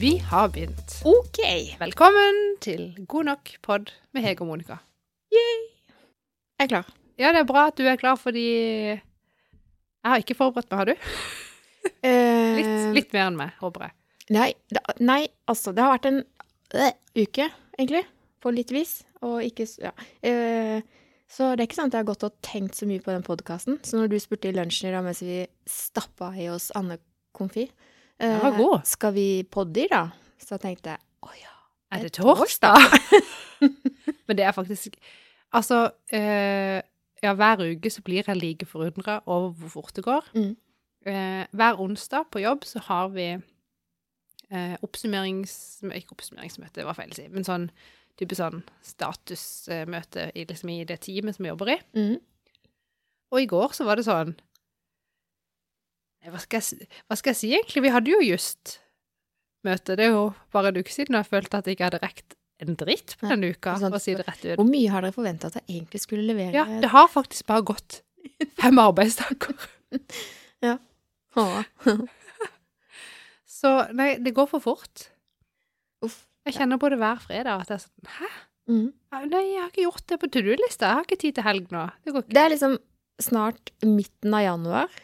Vi har begynt. OK. Velkommen til God nok pod med Hege og Monica. Jeg er klar. Ja, det er bra at du er klar, fordi jeg har ikke forberedt meg, har du? Eh, Litt, litt mer enn meg, håper jeg. Nei, da, nei, altså, det har vært en øh, uke, egentlig, på litt vis, og ikke Ja. Eh, så det er ikke sant at jeg har gått og tenkt så mye på den podkasten. Så når du spurte i lunsjen i dag mens vi stappa i oss Anne Konfi eh, god. Skal vi podde i dag? Så tenkte jeg å ja. Er det torsdag? Men det er faktisk Altså, eh, ja, hver uke så blir jeg like forundra over hvor fort det går. Mm. Eh, hver onsdag på jobb så har vi eh, oppsummerings... Ikke oppsummeringsmøte, var feil å si, men sånn type sånn statusmøte i, liksom, i det teamet som vi jobber i. Mm. Og i går så var det sånn Hva skal jeg, hva skal jeg si, egentlig? Vi hadde jo just møte. Det er jo bare en uke siden, og jeg følte at jeg ikke hadde rekt en dritt på denne uka, for å si det rett ut. Hvor mye har dere forventa at jeg egentlig skulle levere? Ja, det har faktisk bare gått fem arbeidsdager. ja. Så nei, det går for fort. Uff. Jeg kjenner på det hver fredag at jeg er sånn Hæ? Mm. Nei, jeg har ikke gjort det på to do-lista. Jeg har ikke tid til helg nå. Det. Det er liksom snart midten av januar.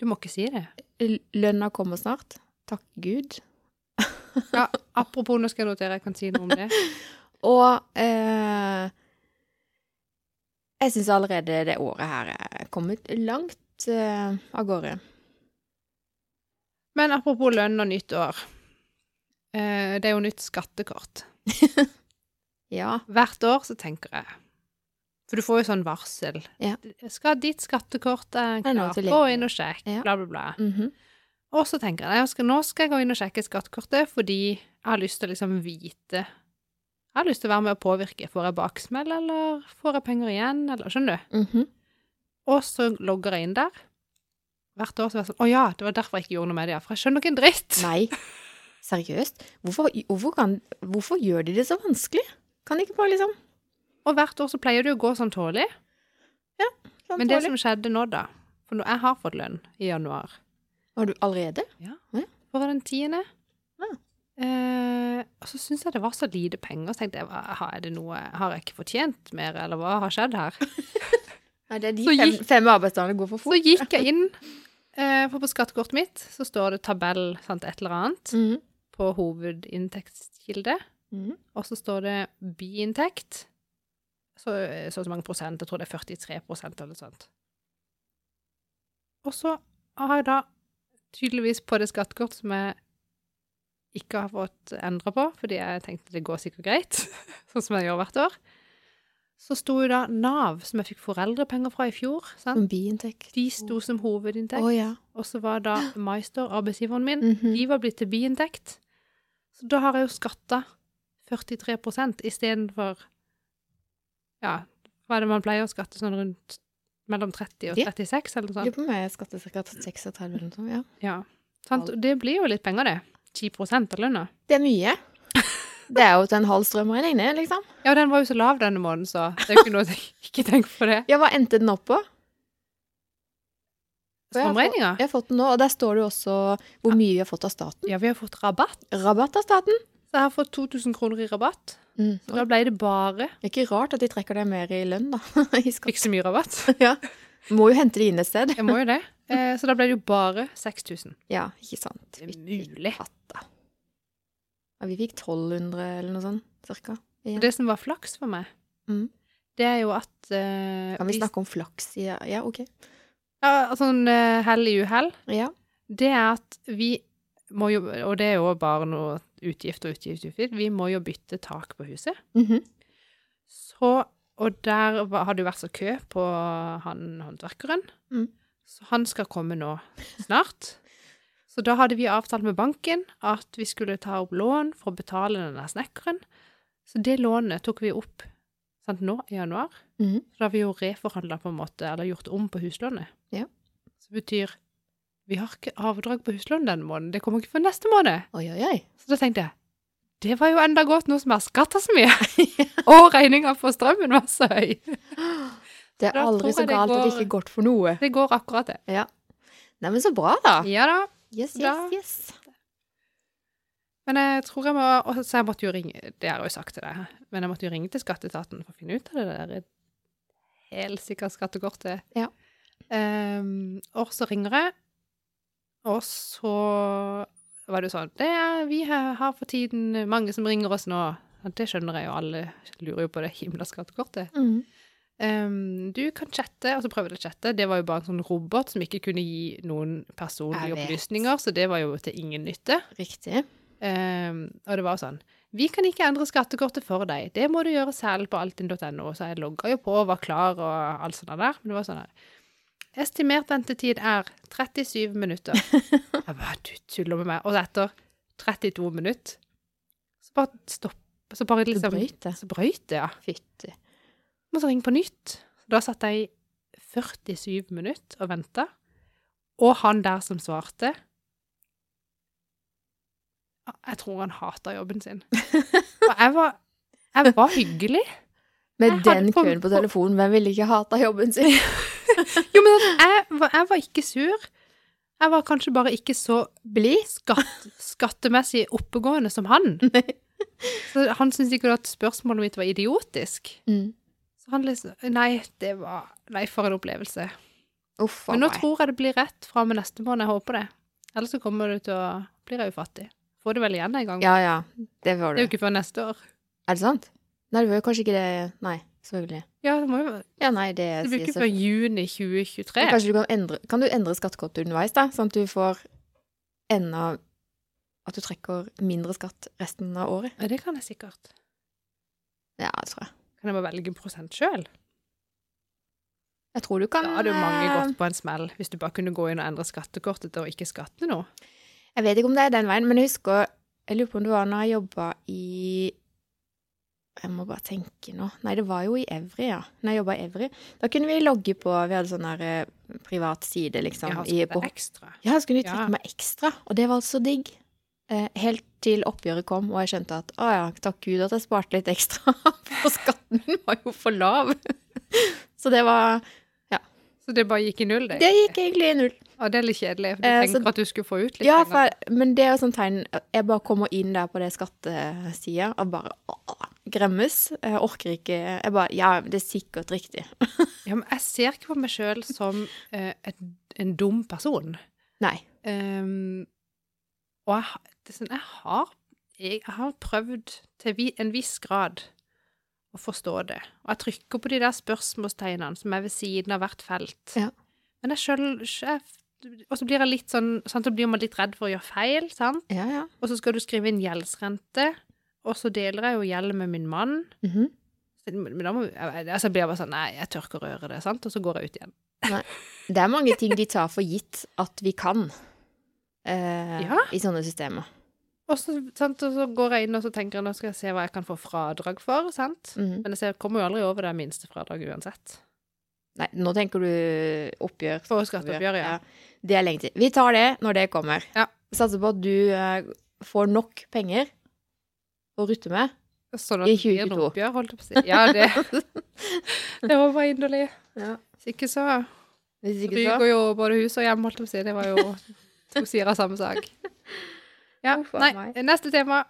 Du må ikke si det. Lønna kommer snart. Takk Gud. Ja, apropos, nå skal jeg notere, jeg kan si noe om det. Og eh, jeg syns allerede det året her er kommet langt eh, av gårde. Men apropos lønn og nytt år. Eh, det er jo nytt skattekort. Ja. Hvert år så tenker jeg For du får jo sånn varsel. Ja. Skal ditt skattekort nå klart? Gå inn og sjekk. Ja. Bla, bla, bla. -hmm. Og så tenker jeg, at nå skal jeg gå inn og sjekke skattekortet fordi jeg har lyst til å liksom vite Jeg har lyst til å være med å påvirke. Får jeg baksmell, eller får jeg penger igjen, eller Skjønner du? Mhm. Og så logger jeg inn der. Hvert år så er jeg sånn Å ja, det var derfor jeg ikke gjorde noe med det, ja. For jeg skjønner ikke en dritt. Nei. Seriøst? Hvorfor, hvorfor, kan, hvorfor gjør de det så vanskelig? Kan de ikke bare liksom Og hvert år så pleier det å gå sånn tålelig. sånn Men det tålig? som skjedde nå, da For jeg har fått lønn i januar. Har du allerede? Ja. For den tiende. Ja. Eh, og så syntes jeg det var så lite penger. Så tenkte jeg, har, det noe, har jeg ikke fortjent mer, eller hva har skjedd her? Nei, det er de Så fem, gikk- fem arbeidsdagene går for fort. Så gikk jeg inn, eh, for på skattekortet mitt så står det tabell, sant, et eller annet, Mhm. på hovedinntektskilde. Mhm. Og så står det biinntekt. Så, så og så mange prosent. Jeg tror det er 43% eller noe sånt. Og så har jeg da tydeligvis på det skattekortet som jeg ikke har fått endra på, fordi jeg tenkte det går sikkert greit, sånn som jeg gjør hvert år, så sto jo da Nav, som jeg fikk foreldrepenger fra i fjor, sant? Som biinntekt. de sto som hovedinntekt. Oh, ja. Og så var da Meister, arbeidsgiveren min, Mhm. de var blitt til biinntekt. Så da har jeg jo skatta 43% istedenfor Ja, hva er det man pleier å skatte sånn rundt mellom 30 og Ja. 36, eller noe sånt? på om jeg skatter ca. 36 eller noe sånt. Ja. Ja. Sant? Det blir jo litt penger, det. 10% av lønna. Det er mye. Det er jo til en halv strømregning, det, liksom. Ja, den var jo så lav denne måneden, så det er jo ikke noe Ikke tenk på det. Ja, hva endte den opp på? Strømregninga? Jeg har fått den nå, og der står det jo også hvor mye vi har fått av staten. Ja, vi har fått rabatt. Rabatt av staten. Så jeg har fått 2000 kroner i rabatt. Mm. Så da ble det bare Det er ikke rart at de trekker deg mer i lønn, da. I. Ikke så mye rabatt. Ja. Må jo hente det inn et sted. Jeg må jo det. Eh, så da ble det jo bare 6000. Ja, ikke sant. Det er mulig. Ja, vi fikk 1200 eller noe sånt, cirka. Og det som var flaks for meg, Mm. det er jo at eh, Kan vi snakke om flaks? Ja, ja ok. Ja, sånn uh, hell i uhell. Ja. Det er at vi jo Og det er jo bare noe utgift og utgift, utgift. Vi må jo bytte tak på huset. Mhm. Så Og der var, hadde jo vært så kø på han håndverkeren. Mm. Så han skal komme nå snart. Så da hadde vi avtalt med banken at vi skulle ta opp lån for å betale den der snekkeren. Så det lånet tok vi opp sant, nå i januar. Mhm. Så da har vi jo reforhandla på en måte, eller gjort om på huslånet. Ja. Så det betyr vi har ikke avdrag på huslån denne måneden. Det kommer ikke før neste måned. Oi, oi, oi. Så da tenkte jeg det var jo enda godt nå som jeg har skatta så mye. Og regninga på strømmen var så høy. Det er aldri så galt går, at det ikke er godt for noe. Det går akkurat det. Ja. Nei, men så bra, da. Ja da. Yes, yes, Da- yes. Men jeg tror jeg må og Så jeg måtte jo ringe Det har jeg jo sagt til deg, men jeg måtte jo ringe til skatteetaten for å finne ut av det der Helt sikkert skattekortet. Ja. Um, og så ringer jeg, og så var det jo sånn det er, Vi har for tiden mange som ringer oss nå. Det skjønner jeg jo, alle lurer jo på det himla skattekortet. Mm. Um, du kan chatte, og så prøvde jeg å chatte. Det var jo bare en sånn robot som ikke kunne gi noen personlige opplysninger, så det var jo til ingen nytte. Riktig. Um, og det var sånn Vi kan ikke endre skattekortet for deg. Det må du gjøre selv på altinn.no. Så jeg logga jo på og var klar og alt sånt der. Men det var sånn her Estimert ventetid er 37 minutter. Jeg bare Du tuller med meg. Og etter 32 minutter så bare stopp. Så bare liksom brøyte. Så brøyt det, ja. Fytti. Må så ringe på nytt. Da satt jeg i 47 minutter og venta. Og han der som svarte Jeg tror han hata jobben sin. Og jeg var, jeg var hyggelig. Med den på- på telefonen, hvem ville ikke hata jobben sin? Jo, men jeg var, jeg var ikke sur. Jeg var kanskje bare ikke så Blid? skatt, skattemessig oppegående som han. Så han syntes ikke at spørsmålet mitt var idiotisk. Mm. Så han liksom Nei, det var Nei, for en opplevelse. Uff Men nå meg. tror jeg det blir rett fra og med neste måned. Jeg håper det. Ellers så kommer du til å blir jeg ufattig. Får det vel igjen en gang. Ja, ja. Det får du. Det er jo ikke før neste år. Er det sant? Nei, det var jo kanskje ikke det Nei, selvfølgelig. Ja, det må jo Ja, nei, det Det blir ikke før juni 2023. Men Kanskje du kan endre Kan du endre skattekortet underveis, da? Sånn at du får enda At du trekker mindre skatt resten av året? Ja, det kan jeg sikkert. Ja, det tror jeg. Kan jeg bare velge en prosent sjøl? Jeg tror du kan Da hadde jo mange eh, gått på en smell, hvis du bare kunne gå inn og endre skattekortet å ikke skatte noe. Jeg vet ikke om det er den veien, men jeg husker Jeg lurer på om det var når jeg jobba i Jeg må bare tenke nå. Nei, det var jo i Evry, ja. Når jeg jobba i Evry. Da kunne vi logge på Vi hadde sånn her eh, privat side, liksom. Ja, så det er ekstra. ja, så kunne vi trekke Ja. meg ekstra, og det var så digg. Eh, helt til oppgjøret kom, og jeg skjønte at å ja, takk Gud at jeg sparte litt ekstra, for skatten min var jo for lav. så det var Ja. Så det bare gikk i null, det? Det gikk egentlig i null. Ja, det er litt kjedelig, for du Eh, tenker så- at du skulle få ut litt Ja, penger. Ja, men det er jo sånn tegn Jeg bare kommer inn der på det skattesida og bare åh, gremmes. Jeg orker ikke Jeg bare Ja, det er sikkert riktig. Ja, men jeg ser ikke på meg sjøl som eh, et, en dum person. Nei. Um, og jeg, sånn, jeg, har, jeg har prøvd til vi, en viss grad å forstå det. Og jeg trykker på de der spørsmålstegnene som er ved siden av hvert felt. Ja. Men jeg sjøl Og så blir jeg litt sånn sant, så blir man litt redd for å gjøre feil, sant? Ja, ja. Og så skal du skrive inn gjeldsrente, og så deler jeg jo gjeld med min mann. Mhm. Men da må, jeg, altså blir jeg bare sånn Nei, jeg tør ikke å røre det, sant? Og så går jeg ut igjen. Det er mange ting de tar for gitt at vi kan eh, Ja. i sånne systemer. Og så, sant, og så går jeg inn og så tenker jeg, nå skal jeg se hva jeg kan få fradrag for, sant? Mhm. Men jeg ser, kommer jo aldri over det minste fradraget uansett. Nei, nå tenker du oppgjør. For skatteoppgjør, ja. Det er lenge til. Vi tar det når det kommer. Ja. Satser på at du eh, får nok penger å rutte med. Sånn I det 2022. noe oppgjør, holdt på å si. Ja, det, det var bare inderlig. Ja. Hvis ikke så Hvis ikke så ryker jo både hus og hjem, holdt på å si. Det var jo to sider av samme sak. Ja, Uff nei, meg. neste tema.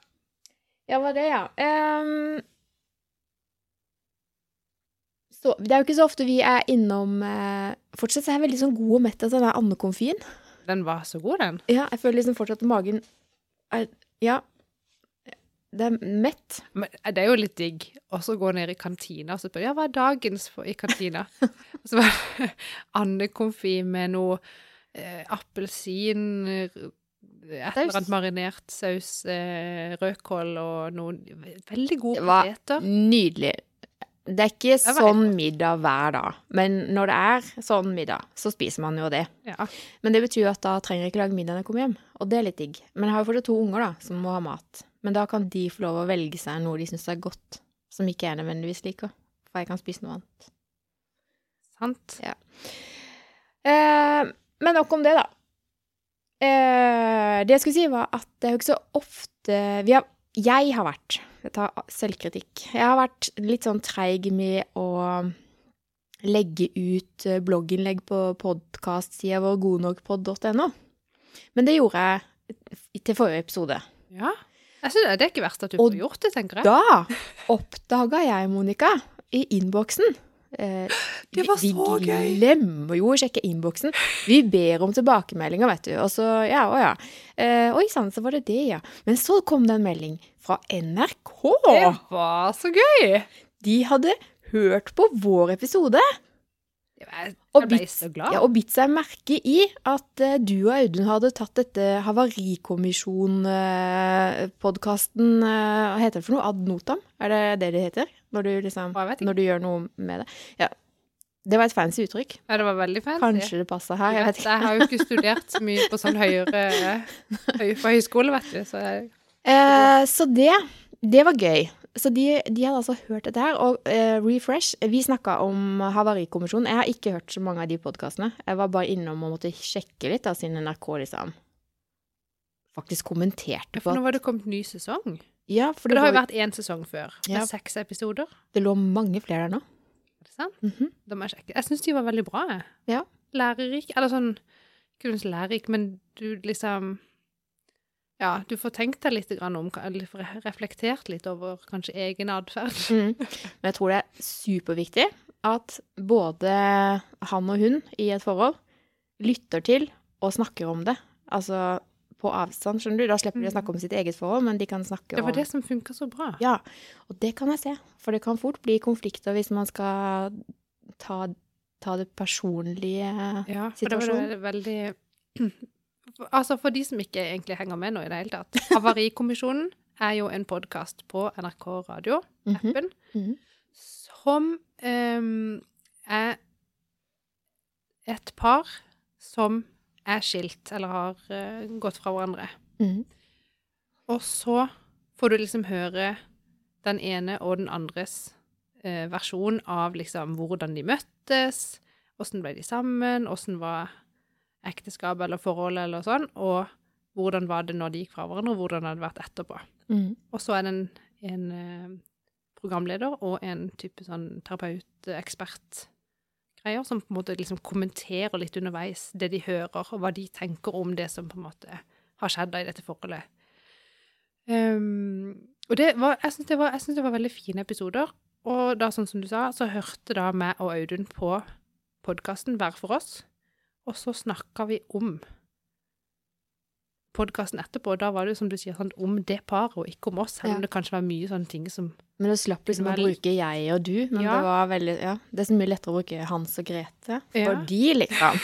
Ja, var det, ja. Um, så, det er jo ikke så ofte vi er innom uh, Fortsatt så er jeg veldig sånn god og mett av den der. Den var så god, den. Ja, jeg føler liksom fortsatt at magen er Ja. Det er mett. Men eh, det er jo litt digg å så gå ned i kantina og så spørre ja, hva er dagens for, i kantina. og så var det andekomfi med noe eh, appelsin, et eller annet marinert saus, eh, rødkål og noen veldig gode poteter. Det var nydelig. Det er ikke det sånn middag hver dag, men når det er sånn middag, så spiser man jo det. Ja. Men det betyr jo at da trenger jeg ikke lage middag når jeg kommer hjem, og det er litt digg. Men jeg har jo fortsatt to unger da, som må ha mat. Men da kan de få lov å velge seg noe de syns er godt, som ikke jeg nødvendigvis liker. For jeg kan spise noe annet. Sant? Eh, men nok om det, da. Eh, det jeg skulle si, var at det er jo ikke så ofte vi har, Jeg har vært Jeg tar selvkritikk. Jeg har vært litt sånn treig med å legge ut blogginnlegg på podkastsida vår godnokpod.no. Men det gjorde jeg til forrige episode. Ja. Synes Det er ikke verst at du får gjort det, tenker jeg. Da oppdaga jeg, Monica, i innboksen eh, Det var så så Vi gøy! glemmer jo å sjekke innboksen. Vi ber om tilbakemeldinger, vet du. Og så, ja, å ja. Eh, Oi sann, så var det det, ja. Men så kom det en melding fra NRK. Det var så gøy! De hadde hørt på vår episode. Jeg, Og glad. Ja, og bitt seg merke i at uh, du og Audun hadde tatt dette Havarikommisjon-podkasten Hva heter det for noe? Ad notam? Er det det det heter? Når du liksom. Når du gjør noe med det? Ja. Det var et fancy uttrykk. Ja, det var veldig fancy. Kanskje det passer her. Jeg vet ikke. Jeg har jo ikke studert så mye på sånn høyere høy, på høyskole, vet du. Så jeg, Eh, så det, det var gøy. Så de, de hadde altså hørt dette her. Og uh, Refresh Vi snakka om Havarikommisjonen. Jeg har ikke hørt så mange av de podkastene. Jeg var bare innom og måtte sjekke litt, da, siden NRK liksom faktisk kommenterte på for ja, nå var det kommet ny sesong. Ja, for For det, det har jo vært én sesong før, med Ja. seks episoder. det lå mange flere der nå. Er det sant? Mm -hmm. De er sjekke. Jeg syns de var veldig bra. Ja. Lærerik. Eller sånn Ikke lærerik, men du liksom Ja, du får tenkt deg litt om Eller reflektert litt over kanskje egen atferd. Mm. Men jeg tror det er superviktig at både han og hun i et forhold lytter til og snakker om det. Altså på avstand, skjønner du. Da slipper de å snakke om sitt eget forhold, men de kan snakke om Det var om det som funka så bra. Ja, og det kan jeg se. For det kan fort bli konflikter hvis man skal ta, ta det personlige Ja, for det var det veldig Altså, for de som ikke egentlig henger med nå i det hele tatt. Havarikommisjonen er jo en podkast på NRK Radio-appen Mhm, mhm. som um, er et par som er skilt, eller har uh, gått fra hverandre. Mhm. Og så får du liksom høre den ene og den andres uh, versjon av liksom hvordan de møttes, åssen ble de sammen, åssen var ekteskapet eller forhold eller sånn, og hvordan var det når de gikk fra hverandre, og hvordan hadde det vært etterpå. Mm. Og så er det en, en eh, programleder og en type sånn terapeut-ekspert-greier, som på en måte liksom kommenterer litt underveis det de hører, og hva de tenker om det som på en måte har skjedd da i dette forholdet. Um, og det var, jeg syns det, det var veldig fine episoder. Og da, sånn som du sa, så hørte da meg og Audun på podkasten hver for oss. Og så snakka vi om podkasten etterpå. og Da var det jo som du sier, sånn, om det paret, og ikke om oss. Selv Ja. det kanskje var mye sånne ting som Men du slapp liksom å bruke jeg og du, men Ja. det var veldig Ja, det er så mye lettere å bruke Hans og Grete. For Ja. de, liksom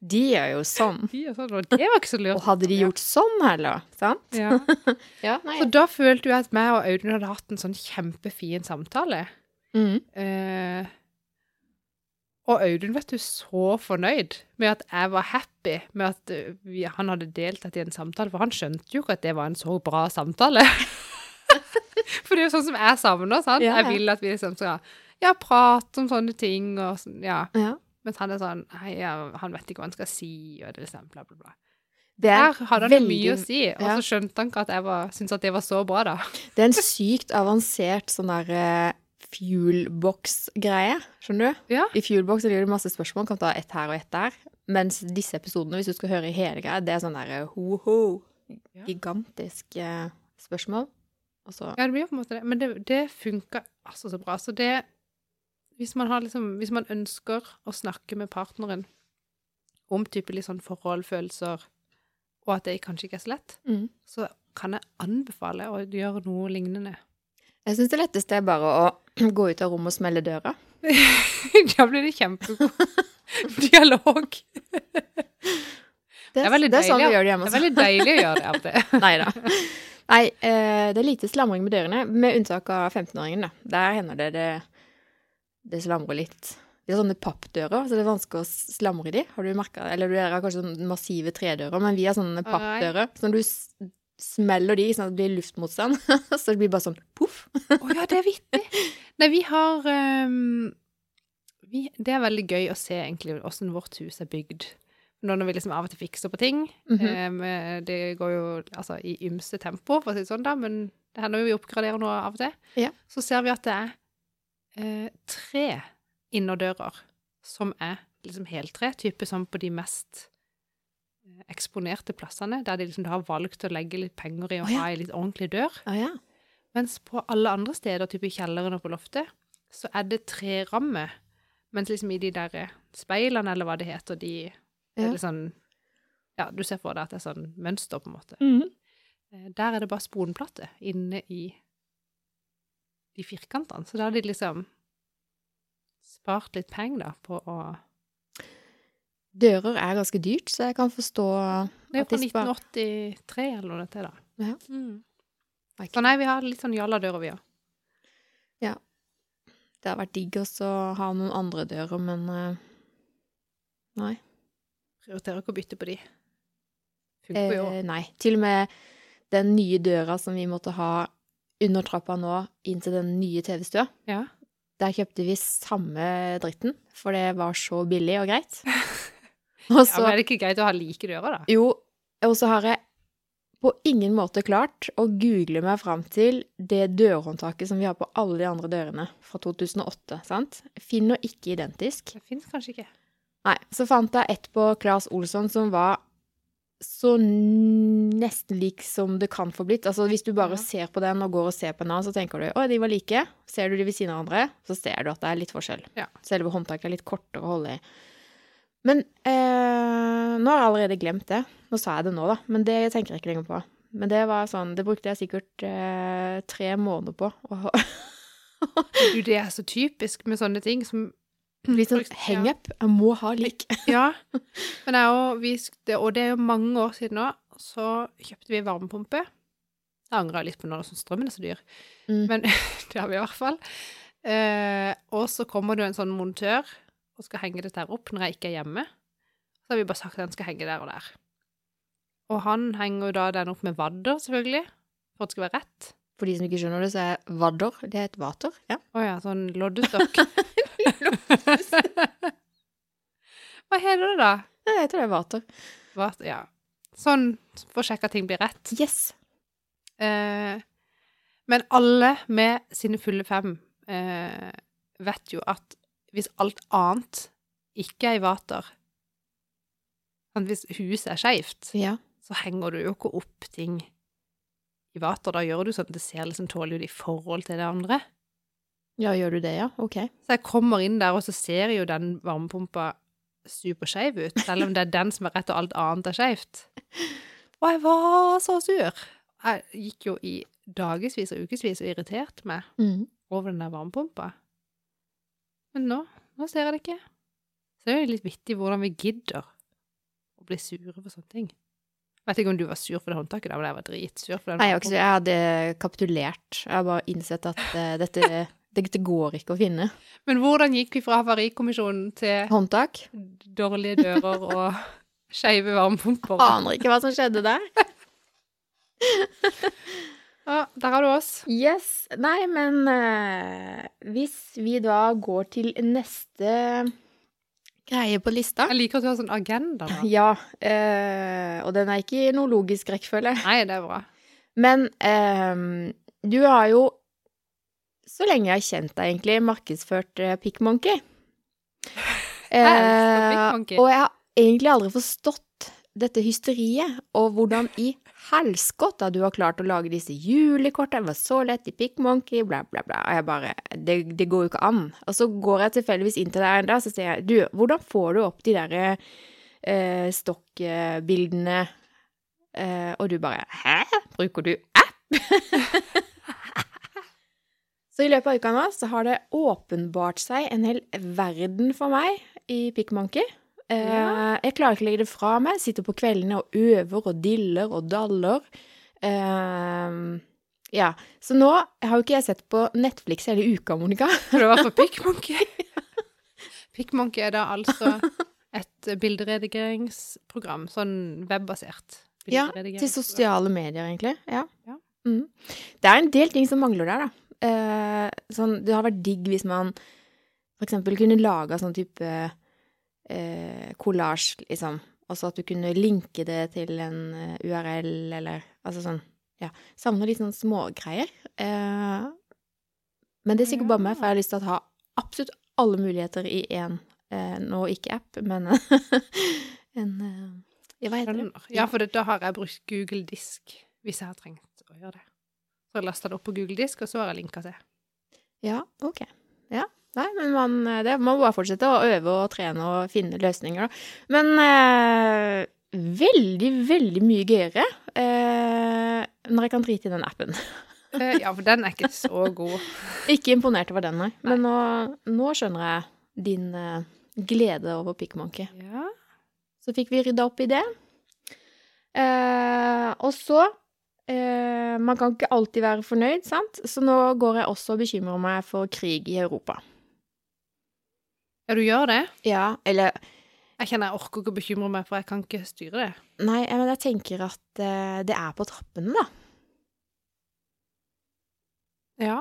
De er jo sånn. De gjør sånn, og det var ikke så lurt. Og hadde de gjort sånn heller, sant? ja. Ja, nei. Så da følte jeg at meg og Audun hadde hatt en sånn kjempefin samtale. Mm. Eh, og Audun, vet du, så fornøyd med at jeg var happy med at eh, vi, han hadde deltatt i en samtale, for han skjønte jo ikke at det var en så bra samtale. for det er jo sånn som jeg savner, sant? Ja, ja. Jeg vil at vi liksom skal ja, prate om sånne ting, og sånn, ja. Ja. Mens han er sånn, hei, ja, han vet ikke hva han skal si, og det liksom bla, bla, bla. Er Der hadde han veldig- mye å si, og så skjønte han ikke at jeg var, syntes at det var så bra, da. Det er en sykt avansert sånn der eh, fuelbox-greie, skjønner du? Ja. I fuelbox er det det masse spørsmål, kan ta ett her og ett der. Mens disse episodene, hvis du skal høre i hele greia, det er sånn der eh, ho-ho, gigantisk eh, spørsmål. Så Ja, det blir jo på en måte det. Men det, det funka altså så bra. Så det hvis man, har liksom, hvis man ønsker å snakke med partneren om type litt sånn forhold, følelser, og at det kanskje ikke er så lett, mm. så kan jeg anbefale å gjøre noe lignende. Jeg syns det letteste er bare å gå ut av rommet og smelle døra. da blir det kjempegod dialog. Det er veldig det er sånn vi gjør det Det er veldig deilig å gjøre det av og. Nei da. Nei, eh, det er lite slamring med dørene, med unntak av 15-åringen, da. Der hender det det, det slamrer litt. De har sånne pappdører, så det er vanskelig å slamre i de. Har du merka Eller dere har kanskje sånne massive tredører, men vi har sånne pappdører. Når du smeller de, sånn at det blir luftmotstand, så det blir bare sånn poff. Å ja, det er vittig. Nei, vi har um, vi, Det er veldig gøy å se egentlig åssen vårt hus er bygd. Nå når vi liksom av og til fikser på ting. Mm -hmm. um, det går jo altså i ymse tempo, for å si det sånn, da, men det hender jo vi oppgraderer noe av og til. Ja. Så ser vi at det er uh, tre innerdører som er liksom heltre, type som på de mest eksponerte plassene, der de liksom har valgt å legge litt penger i å oh, ja. ha ei litt ordentlig dør. Oh, ja. Mens på alle andre steder, type i kjelleren og på loftet, så er det treramme. Mens liksom i de der speilene, eller hva det heter, de Ja. er litt sånn Ja, du ser for deg at det er sånn mønster, på en måte. Mm -hmm. Der er det bare sponplate inne i de firkantene. Så da har de liksom spart litt penger, da, på å Dører er ganske dyrt, så jeg kan forstå Det er jo fra 1983 eller noe til, da. Ja. Mm. Vet Så nei, vi har litt sånn jalla-dører, vi òg. Det har vært digg også å ha noen andre dører, men eh, Nei. Prioriterer ikke å bytte på de. Funker jo. Eh, nei. Til og med den nye døra som vi måtte ha under trappa nå, inn til den nye TV-stua, Ja. der kjøpte vi samme dritten, for det var så billig og greit. Og ja, men er det ikke greit å ha like dører, da? Jo, og så har jeg på ingen måte klart å google meg fram til det dørhåndtaket som vi har på alle de andre dørene fra 2008, sant? Finner ikke identisk. Det fins kanskje ikke. Nei, så fant jeg et på Claes Olsson som var så nesten lik som det kan få blitt. Altså hvis du bare Ja. ser på den og går og ser på en annen, så tenker du å, de var like. Ser du de ved siden av hverandre, så ser du at det er litt forskjell. Ja. Selve håndtaket er litt kortere å holde i. Men eh, nå har jeg allerede glemt det. Nå sa jeg det nå, da, men det tenker jeg ikke lenger på. Men det var sånn, det brukte jeg sikkert eh, tre måneder på. Du, det er så typisk med sånne ting som Litt sånn hang-up. Jeg må ha lik. Ja. Men jeg og, vi, og det er jo mange år siden nå, så kjøpte vi varmepumpe. Jeg angrer litt på når sånn strømmen er så dyr, Mm. men det har vi i hvert fall. Eh, og så kommer det jo en sånn montør og skal henge dette her opp når jeg ikke er hjemme. Så har vi bare sagt at den skal henge der og der. Og han henger jo da den opp med vadder, selvfølgelig, for at det skal være rett. For de som ikke skjønner det, så er vadder det er et vater. Ja. Å ja, sånn loddestokk. Hva heter det da? Jeg heter det vater. vater ja. Sånn for å sjekke at ting blir rett. Yes. Eh, men alle med sine fulle fem eh, vet jo at hvis alt annet ikke er i vater Hvis huset er skeivt, Ja. så henger du jo ikke opp ting i vater. Da gjør du sånn at det ser liksom tålelig ut i forhold til det andre. Ja, gjør du det, ja? Ok. Så jeg kommer inn der, og så ser jo den varmepumpa superskeiv ut, selv om det er den som er rett og alt annet er skeivt. Og jeg var så sur. Jeg gikk jo i dagevis og ukevis og irriterte meg Mm. over den der varmepumpa. Men nå, nå ser jeg det ikke. Så det er jo litt vittig hvordan vi gidder å bli sure for sånne ting. Jeg vet ikke om du var sur for det håndtaket, da, men jeg var dritsur for det. Nei, jeg, jeg hadde kapitulert. Jeg har bare innsett at uh, dette, dette går ikke å finne. Men hvordan gikk vi fra Havarikommisjonen til Håndtak? dårlige dører og skeive varmepumper? Aner ikke hva som skjedde der. Ja, der har du oss. Yes. Nei, men uh, hvis vi da går til neste greie på lista Jeg liker at du har sånn agenda Da. Ja, Uh, og den er ikke i noe logisk rekkefølge. Nei, det er bra. Men uh, du har jo, så lenge jeg har kjent deg egentlig, markedsført PickMonkey. elsker og jeg har egentlig aldri forstått dette hysteriet, og hvordan i helskotta du har klart å lage disse julekortene. Det var så lett i Pikkmonkey, bla, bla, bla. Og jeg bare det, det går jo ikke an. Og så går jeg tilfeldigvis inn til deg en dag, så sier jeg du, hvordan får du opp de derre eh, stokkbildene? Eh, og du bare Hæ? Bruker du app? så i løpet av uka nå så har det åpenbart seg en hel verden for meg i PickMonkey. Eh, Ja. Jeg klarer ikke å legge det fra meg. Sitter på kveldene og øver og diller og daller. Eh, ja. Så nå har jo ikke jeg sett på Netflix hele uka, Monica. For det var på Pikkmonkey? Pikkmonkey er da altså et bilderedigeringsprogram, sånn webbasert. Ja, til sosiale medier, egentlig. Ja. Ja. Mm. Det er en del ting som mangler der, da. Eh, sånn, det har vært digg hvis man for eksempel kunne laga sånn type eh, collage, liksom. Altså at du kunne linke det til en eh, URL, eller altså sånn Ja. Savner litt sånn smågreier. Eh, men det er sikkert bare meg, for jeg har lyst til å ha absolutt alle muligheter i én, eh, nå ikke app, men en, eh, Ja, hva heter det? Ja, for det, da har jeg brukt Google Disk hvis jeg har trengt å gjøre det. Så jeg lasta det opp på Google Disk, og så har jeg linka til. Ja, ok. Ja. Nei, men man, eh, det, man må bare fortsette å øve og trene og finne løsninger, da. Men eh, veldig, veldig mye gøyere eh, når jeg kan drite i den appen. Eh, Ja, for den er ikke så god. Ikke imponert over den, nei. Men nå, nå skjønner jeg din eh, glede over pikkmonkey. Ja. Så fikk vi rydda opp i det. Eh, og så eh, Man kan ikke alltid være fornøyd, sant? Så nå går jeg også og bekymrer meg for krig i Europa. Ja, du gjør det? Ja, eller Jeg kjenner jeg orker ikke å bekymre meg, for jeg kan ikke styre det. Nei, men jeg tenker at uh, det er på trappene, da. Ja.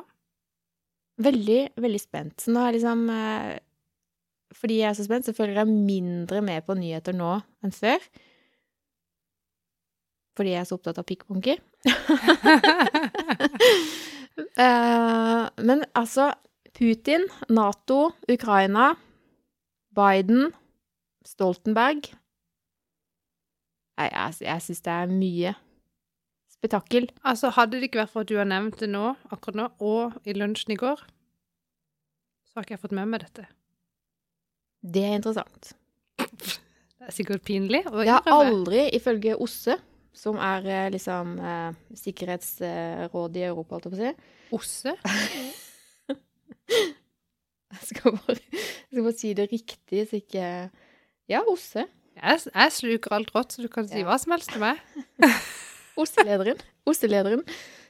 Veldig, veldig spent. Så nå er liksom uh, Fordi jeg er så spent, så følger jeg mindre med på nyheter nå enn før. Fordi jeg er så opptatt av pikkmonkey. uh, men altså Putin, Nato, Ukraina, Biden, Stoltenberg Nei, jeg, jeg syns det er mye spetakkel. altså, hadde det ikke vært for at du har nevnt det nå, akkurat nå, og i lunsjen i går, så har ikke jeg fått med meg dette. Det er interessant. Det er sikkert pinlig å Jeg har aldri, ifølge OSSE, som er eh, liksom eh, sikkerhetsrådet i Europa, holdt jeg på å si Osse? Jeg skal bare, jeg skal bare si det riktig, så ikke Ja, OSSE. Jeg, jeg sluker alt rått, så du kan si Ja. hva som helst til meg. OSSE-lederen. OSSE-lederen.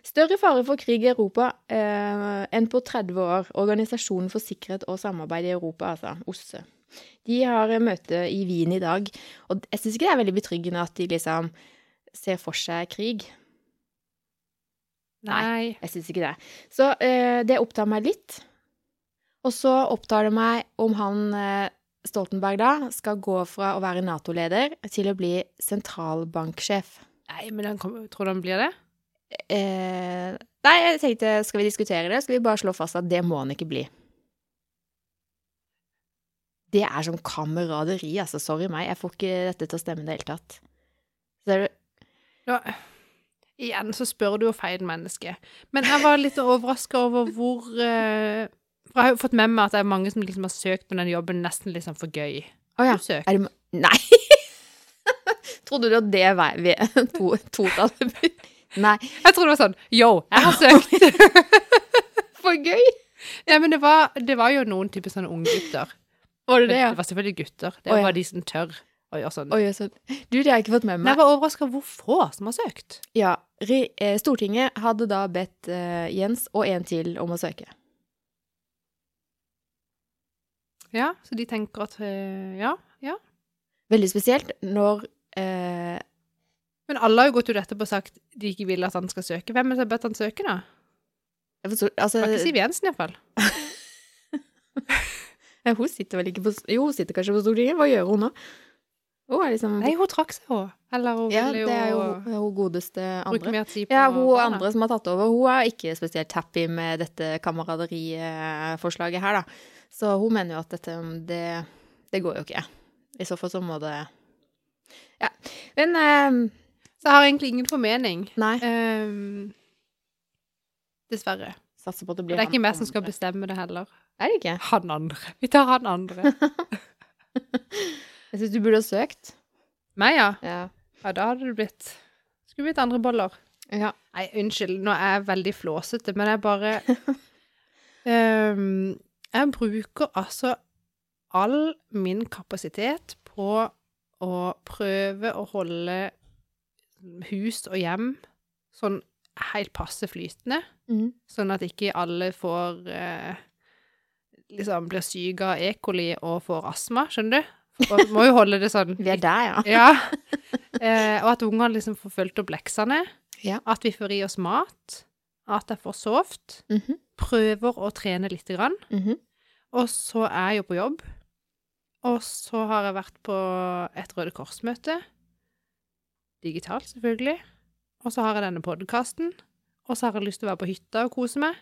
Større fare for krig i Europa eh, enn på 30 år. Organisasjonen for sikkerhet og samarbeid i Europa, altså OSSE. De har møte i Wien i dag, og jeg syns ikke det er veldig betryggende at de liksom ser for seg krig. Nei. Jeg syns ikke det. Så eh, det opptar meg litt. Og så opptar det meg om han eh, Stoltenberg da skal gå fra å være Nato-leder til å bli sentralbanksjef. Nei, men han kom, tror du han blir det? Eh, nei, jeg tenkte, skal vi diskutere det? Skal vi bare slå fast at det må han ikke bli? Det er som kameraderi, altså. Sorry meg, jeg får ikke dette til å stemme i det hele tatt. Så det Ja. Igjen så spør du jo feil menneske. Men jeg var litt overraska over hvor eh, For jeg har jo fått med meg at det er mange som liksom har søkt på den jobben nesten liksom for gøy. Å ja. Du. Er det Nei! Trodde du at det var to, totallet? Nei. Jeg tror det var sånn Yo, jeg har søkt! For gøy! ja, men det var, det var jo noen typer sånne unggutter. Var det det, ja? Det var selvfølgelig gutter. Det Å, ja. var de som tør å gjøre sånn. Oi, altså. Du, det har jeg ikke fått med meg jeg var overraska hvor få som har søkt. Ja, eh, Stortinget hadde da bedt eh, Jens og en til om å søke. Ja, så de tenker at eh, Ja, ja. Veldig spesielt når eh, Men alle har jo gått ut etterpå og sagt de ikke vil at han skal søke. Hvem er det som har bedt han søke, da? jeg forstår, altså, Det var ikke Siv Jensen, iallfall. Hun sitter vel ikke på Jo, hun sitter kanskje på Stortinget. Hva gjør hun nå? Hun er liksom Nei, hun trakk seg, hun. Eller hun Ja, ville det er jo jo hun godeste andre. mer tid på Ja, hun barna. andre som har tatt over, hun er ikke spesielt happy med dette kameraderiforslaget her, da. Så hun mener jo at dette det, det går jo ikke. I så fall så må det Ja. Men eh, Så jeg har egentlig ingen formening. Nei. Um, dessverre. Satser på at det blir det er ikke meg som skal bestemme det heller. Er det ikke? Han andre. Vi tar han andre. Jeg syns du burde ha søkt. Meg, ja. Ja. Ja, da hadde det blitt Skulle blitt andre boller. ja. Nei, unnskyld, nå er jeg veldig flåsete, men jeg bare Ehm, Jeg bruker altså all min kapasitet på å prøve å holde hus og hjem sånn helt passe flytende, mm. sånn at ikke alle får eh, liksom blir syke av E. coli og får astma, skjønner du? Og må jo holde det sånn Vi er der, ja. ja. Eh, og at ungene liksom får fulgt opp leksene. Ja. At vi får i oss mat. At jeg får sovet. Mhm, Prøver å trene lite grann. mhm. Og så er jeg jo på jobb. Og så har jeg vært på et Røde Kors-møte. Digitalt, selvfølgelig. Og så har jeg denne podkasten. Og så har jeg lyst til å være på hytta og kose meg.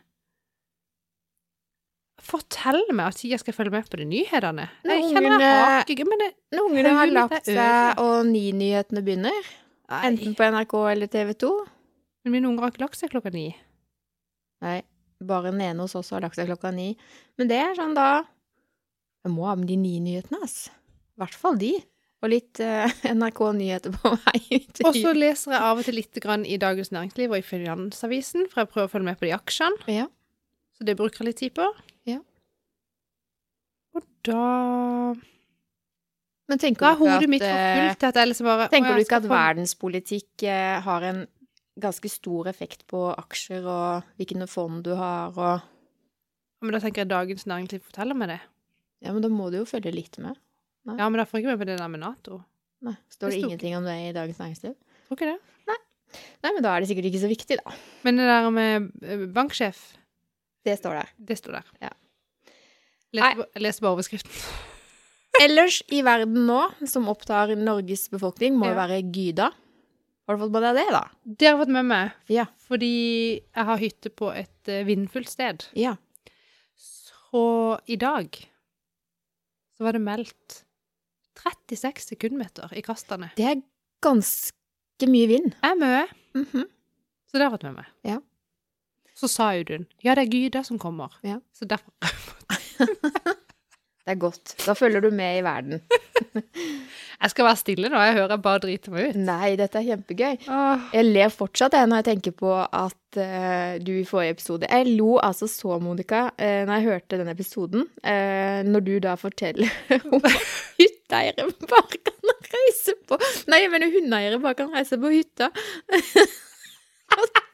fortell meg at jeg skal følge med på de nyhetene. Når Jeg kjenner jeg har ikke Men det Når ungene har lagt seg og Ni-nyhetene begynner, enten på NRK eller TV 2 Men mine unger har ikke lagt seg klokka ni. Nei, bare den ene hos oss har lagt seg klokka ni. Men det er sånn da Jeg må ha med de Ni-nyhetene, ass. I hvert fall de. Og litt uh, NRK-nyheter på vei ut. Og så leser jeg av og til litt grann i Dagens Næringsliv og i Finansavisen, for jeg prøver å følge med på de aksjene. Ja. Så det bruker jeg litt tid på. Ja. Og da Men tenker Da er hodet mitt at, for eh, fullt til at jeg liksom bare Tenker å, du ikke at verdenspolitikk eh, har en ganske stor effekt på aksjer og hvilke fond du har og Men da tenker jeg Dagens Næringsliv forteller meg det. Ja, men da må du jo følge litt med. Ja, men da får jeg ikke med på det der med Nato. Nei, Står det Det ingenting om det i Dagens Næringsliv? Tror ikke det. Nei, men da er det sikkert ikke så viktig, da. Men det der med eh, banksjef, Det står der. det står der. Ja. Jeg leste bare overskriften. Ellers i verden nå, som opptar Norges befolkning, må Ja. være Gyda. Har du fått med deg det, da? Det har jeg fått med meg, Ja. fordi jeg har hytte på et eh, vindfullt sted. Ja. Så i dag så var det meldt 36 sekundmeter i kastene. Det er ganske mye vind. Jeg er mye, -hmm. så det har jeg fått med meg. Ja. Så sa Audun ja, det er Gyda som kommer. Ja. Så derfor har jeg fått Det er godt. Da følger du med i verden. Jeg skal være stille nå, jeg hører jeg bare driter meg ut. Nei, dette er kjempegøy. Åh. Jeg ler fortsatt jeg, når jeg tenker på at uh, du i forrige episode Jeg lo altså så, Monica, uh, når jeg hørte den episoden, uh, når du da forteller om hytteeiere bare kan reise på Nei, jeg mener hundeeiere bare kan reise på hytta.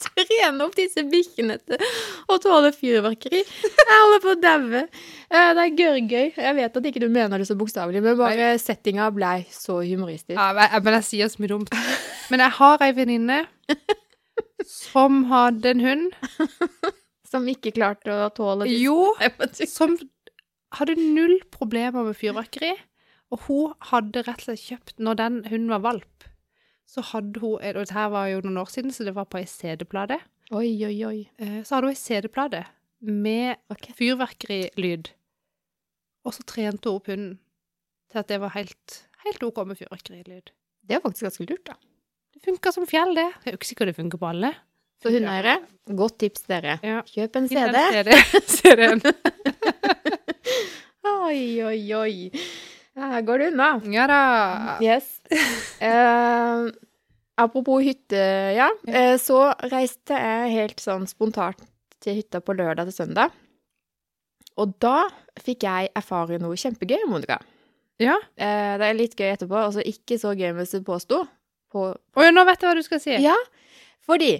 Trene opp disse bikkjene til å tåle fyrverkeri. Jeg holder på å daue. Eh, det er gørrgøy. Jeg vet at ikke du mener det så bokstavelig, men bare settinga blei så humoristisk. Ja, men jeg, men jeg sier så mye dumt. Men jeg har ei venninne som hadde en hund. Som ikke klarte å tåle disse Jo, som hadde null problemer med fyrverkeri. Og hun hadde rett og slett kjøpt Når den hunden var valp, så hadde hun Og dette var jo noen år siden, så det var på ei CD-plate. Oi, oi, oi. Eh, Så hadde hun ei CD-plate med okay. fyrverkerilyd. Og så trente hun opp hunden til at det var helt, helt OK med fyrverkerilyd. Det er faktisk ganske lurt, da. Det funka som fjell, det. Jeg er jo ikke sikker det funker på alle. Så hundeeiere, godt tips dere. Ja. Kjøp en CD. CD CD-en. Oi, oi, oi. Her går det unna. Ja da. Yes. Uh, apropos hytte, ja. Uh, så reiste jeg helt sånn spontant til hytta på lørdag til søndag. Og da fikk jeg erfare noe kjempegøy, Monica. Ja. Uh, det er litt gøy etterpå, altså ikke så gøy hvis du påsto. På, Å ja, nå vet jeg hva du skal si. Ja, fordi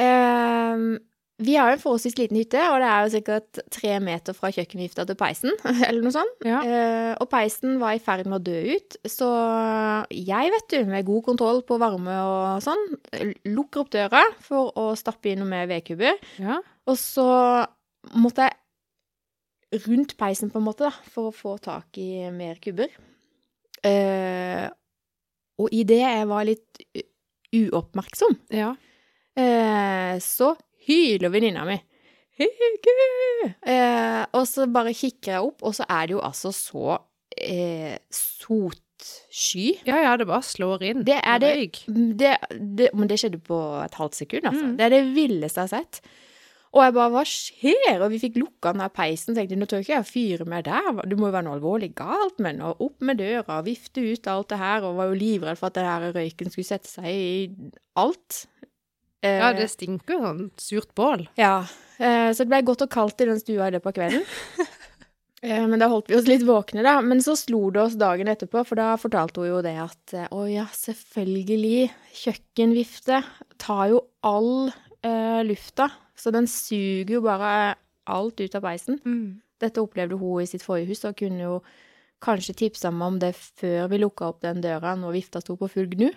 ehm, vi har en forholdsvis liten hytte, og det er jo sikkert tre meter fra kjøkkenvifta til peisen, eller noe sånt. Ja. Eh, og peisen var i ferd med å dø ut, så jeg, vet du, med god kontroll på varme og sånn, lukker opp døra for å stappe inn noe med vedkubber, Ja. og så måtte jeg rundt peisen på en måte, da, for å få tak i mer kubber. Eh, og i det jeg var litt uoppmerksom, ja. eh, så hyler venninna mi. Eh, og så bare kikker jeg opp, og så er det jo altså så eh, sotsky. Ja, ja, det bare slår inn. Det er det- Det, det, men det skjedde på et halvt sekund, altså. Mm. Det er det villeste jeg har sett. Og jeg bare, hva skjer? Og vi fikk lukka den der peisen, tenkte nå tør ikke jeg fyre mer der. Det må jo være noe alvorlig galt med den. Og opp med døra, og vifte ut alt det her, og var jo livredd for at her røyken skulle sette seg i alt. Eh, Ja, det stinker jo sånn surt bål. ja, eh, så det ble godt og kaldt i den stua i løpet av kvelden. Eh, Men da holdt vi oss litt våkne, da. Men så slo det oss dagen etterpå, for da fortalte hun jo det at eh, å ja, selvfølgelig, kjøkkenvifte tar jo all eh, lufta. Så den suger jo bare alt ut av peisen. Mm. Dette opplevde hun i sitt forrige hus, og kunne jo kanskje tipsa meg om det før vi lukka opp den døra når vifta sto på full gnu.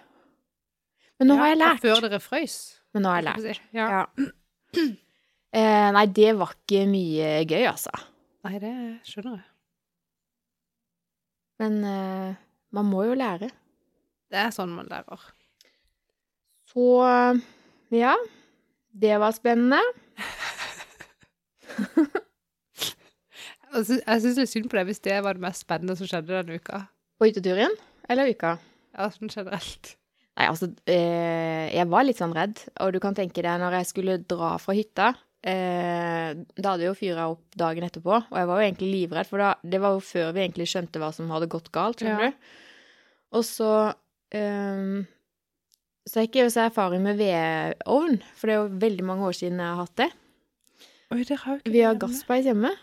Men nå har jeg Ja, lært. Før dere frøys. Men nå har jeg lært. Ja. Ja. Eh, nei, det var ikke mye gøy, altså. Nei, det skjønner jeg. Men eh, man må jo lære. Det er sånn man lærer. Så ja, det var spennende. Jeg syns er synd på det hvis det var det mest spennende som skjedde denne uka. På hytteturen? Eller uka? Ja, sånn generelt. Nei, altså, eh, jeg var litt sånn redd. Og du kan tenke deg, når jeg skulle dra fra hytta eh, Da hadde vi jo fyra opp dagen etterpå, og jeg var jo egentlig livredd, for da, det var jo før vi egentlig skjønte hva som hadde gått galt, skjønner Ja. du. Og så eh, Så jeg ikke så erfaring med vedovn, for det er jo veldig mange år siden jeg har hatt det. Oi, det har ikke Vi har gasspeis hjemme.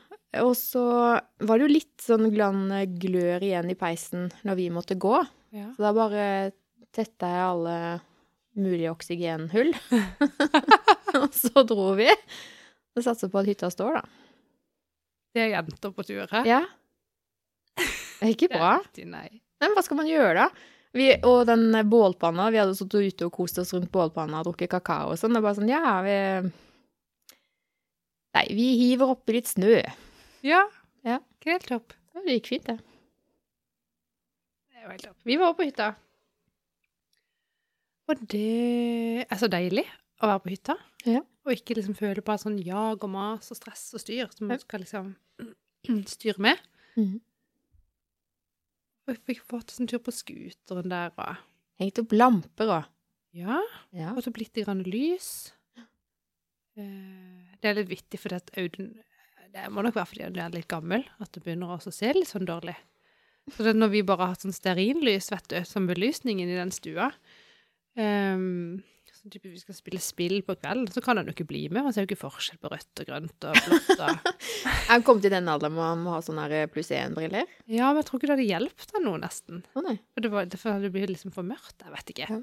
Og så var det jo litt sånn glann glør igjen i peisen når vi måtte gå. Ja. Så da bare tetta jeg alle mulige oksygenhull. og så dro vi. Og satser på at hytta står, da. Det er jenter på tur her. Ja. Det er ikke Det er bra. nei. Nei, men hva skal man gjøre, da? Vi, og den bålpanna, vi hadde sittet ute og kost oss rundt bålpanna og drukket kakao og sånn. Er bare sånn, ja, vi Nei, vi hiver oppi litt snø. Ja. Ja. Helt topp. Det gikk fint, det. Det jo helt topp. Vi var på hytta. Og det er så deilig å være på hytta. Ja. Og ikke liksom føle på et sånn jag og mas og stress og styr som man skal liksom styre med. Mm. Og jeg fikk fått en tur på scooteren der og Hengt opp lamper og Ja, Ja. og så blitt litt grann lys. Eh, Det er litt vittig, for at Audun Det må nok være fordi han er litt gammel, at det begynner å se litt sånn dårlig. Så det, når vi bare har hatt sånn stearinlys, vet du, som belysningen i den stua um, så type vi skal spille spill på kvelden, så kan han jo ikke bli med. Han ser jo ikke forskjell på rødt og grønt og blått. Og... Jeg kom til den alderen hvor han må ha sånne her pluss én-briller. Ja, men jeg tror ikke det hadde hjulpet han noe, nesten. Å nei. For det, var, det hadde blitt liksom for mørkt. Jeg vet ikke. Ja.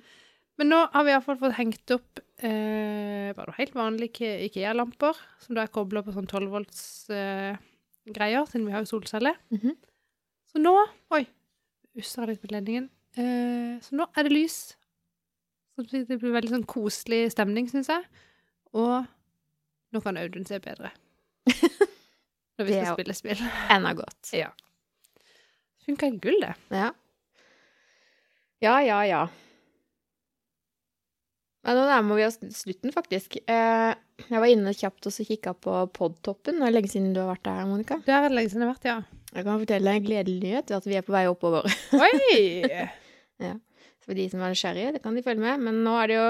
Men nå har vi iallfall fått hengt opp eh, bare helt vanlige Ikea-lamper, som da er kobla på sånn 12 volts eh, siden vi har jo solceller. Mhm. Så nå Oi, usser jeg litt på ledningen. Eh, så nå er det lys. Det blir veldig sånn koselig stemning, syns jeg. Og nå kan Audun se bedre. Når vi skal spille spill. Enda godt. Ja. Funka gull, det. Ja. Ja, ja, ja. Ja, nå nærmer vi oss slutten, faktisk. Eh, jeg var inne kjapt og så kikka på Podtoppen. Det er lenge siden du har vært der, Monica. Det er lenge siden jeg har vært, ja. Jeg kan fortelle en gledelig nyhet, at vi er på vei oppover. Oi! For de som er nysgjerrige, det kan de følge med. Men nå er det jo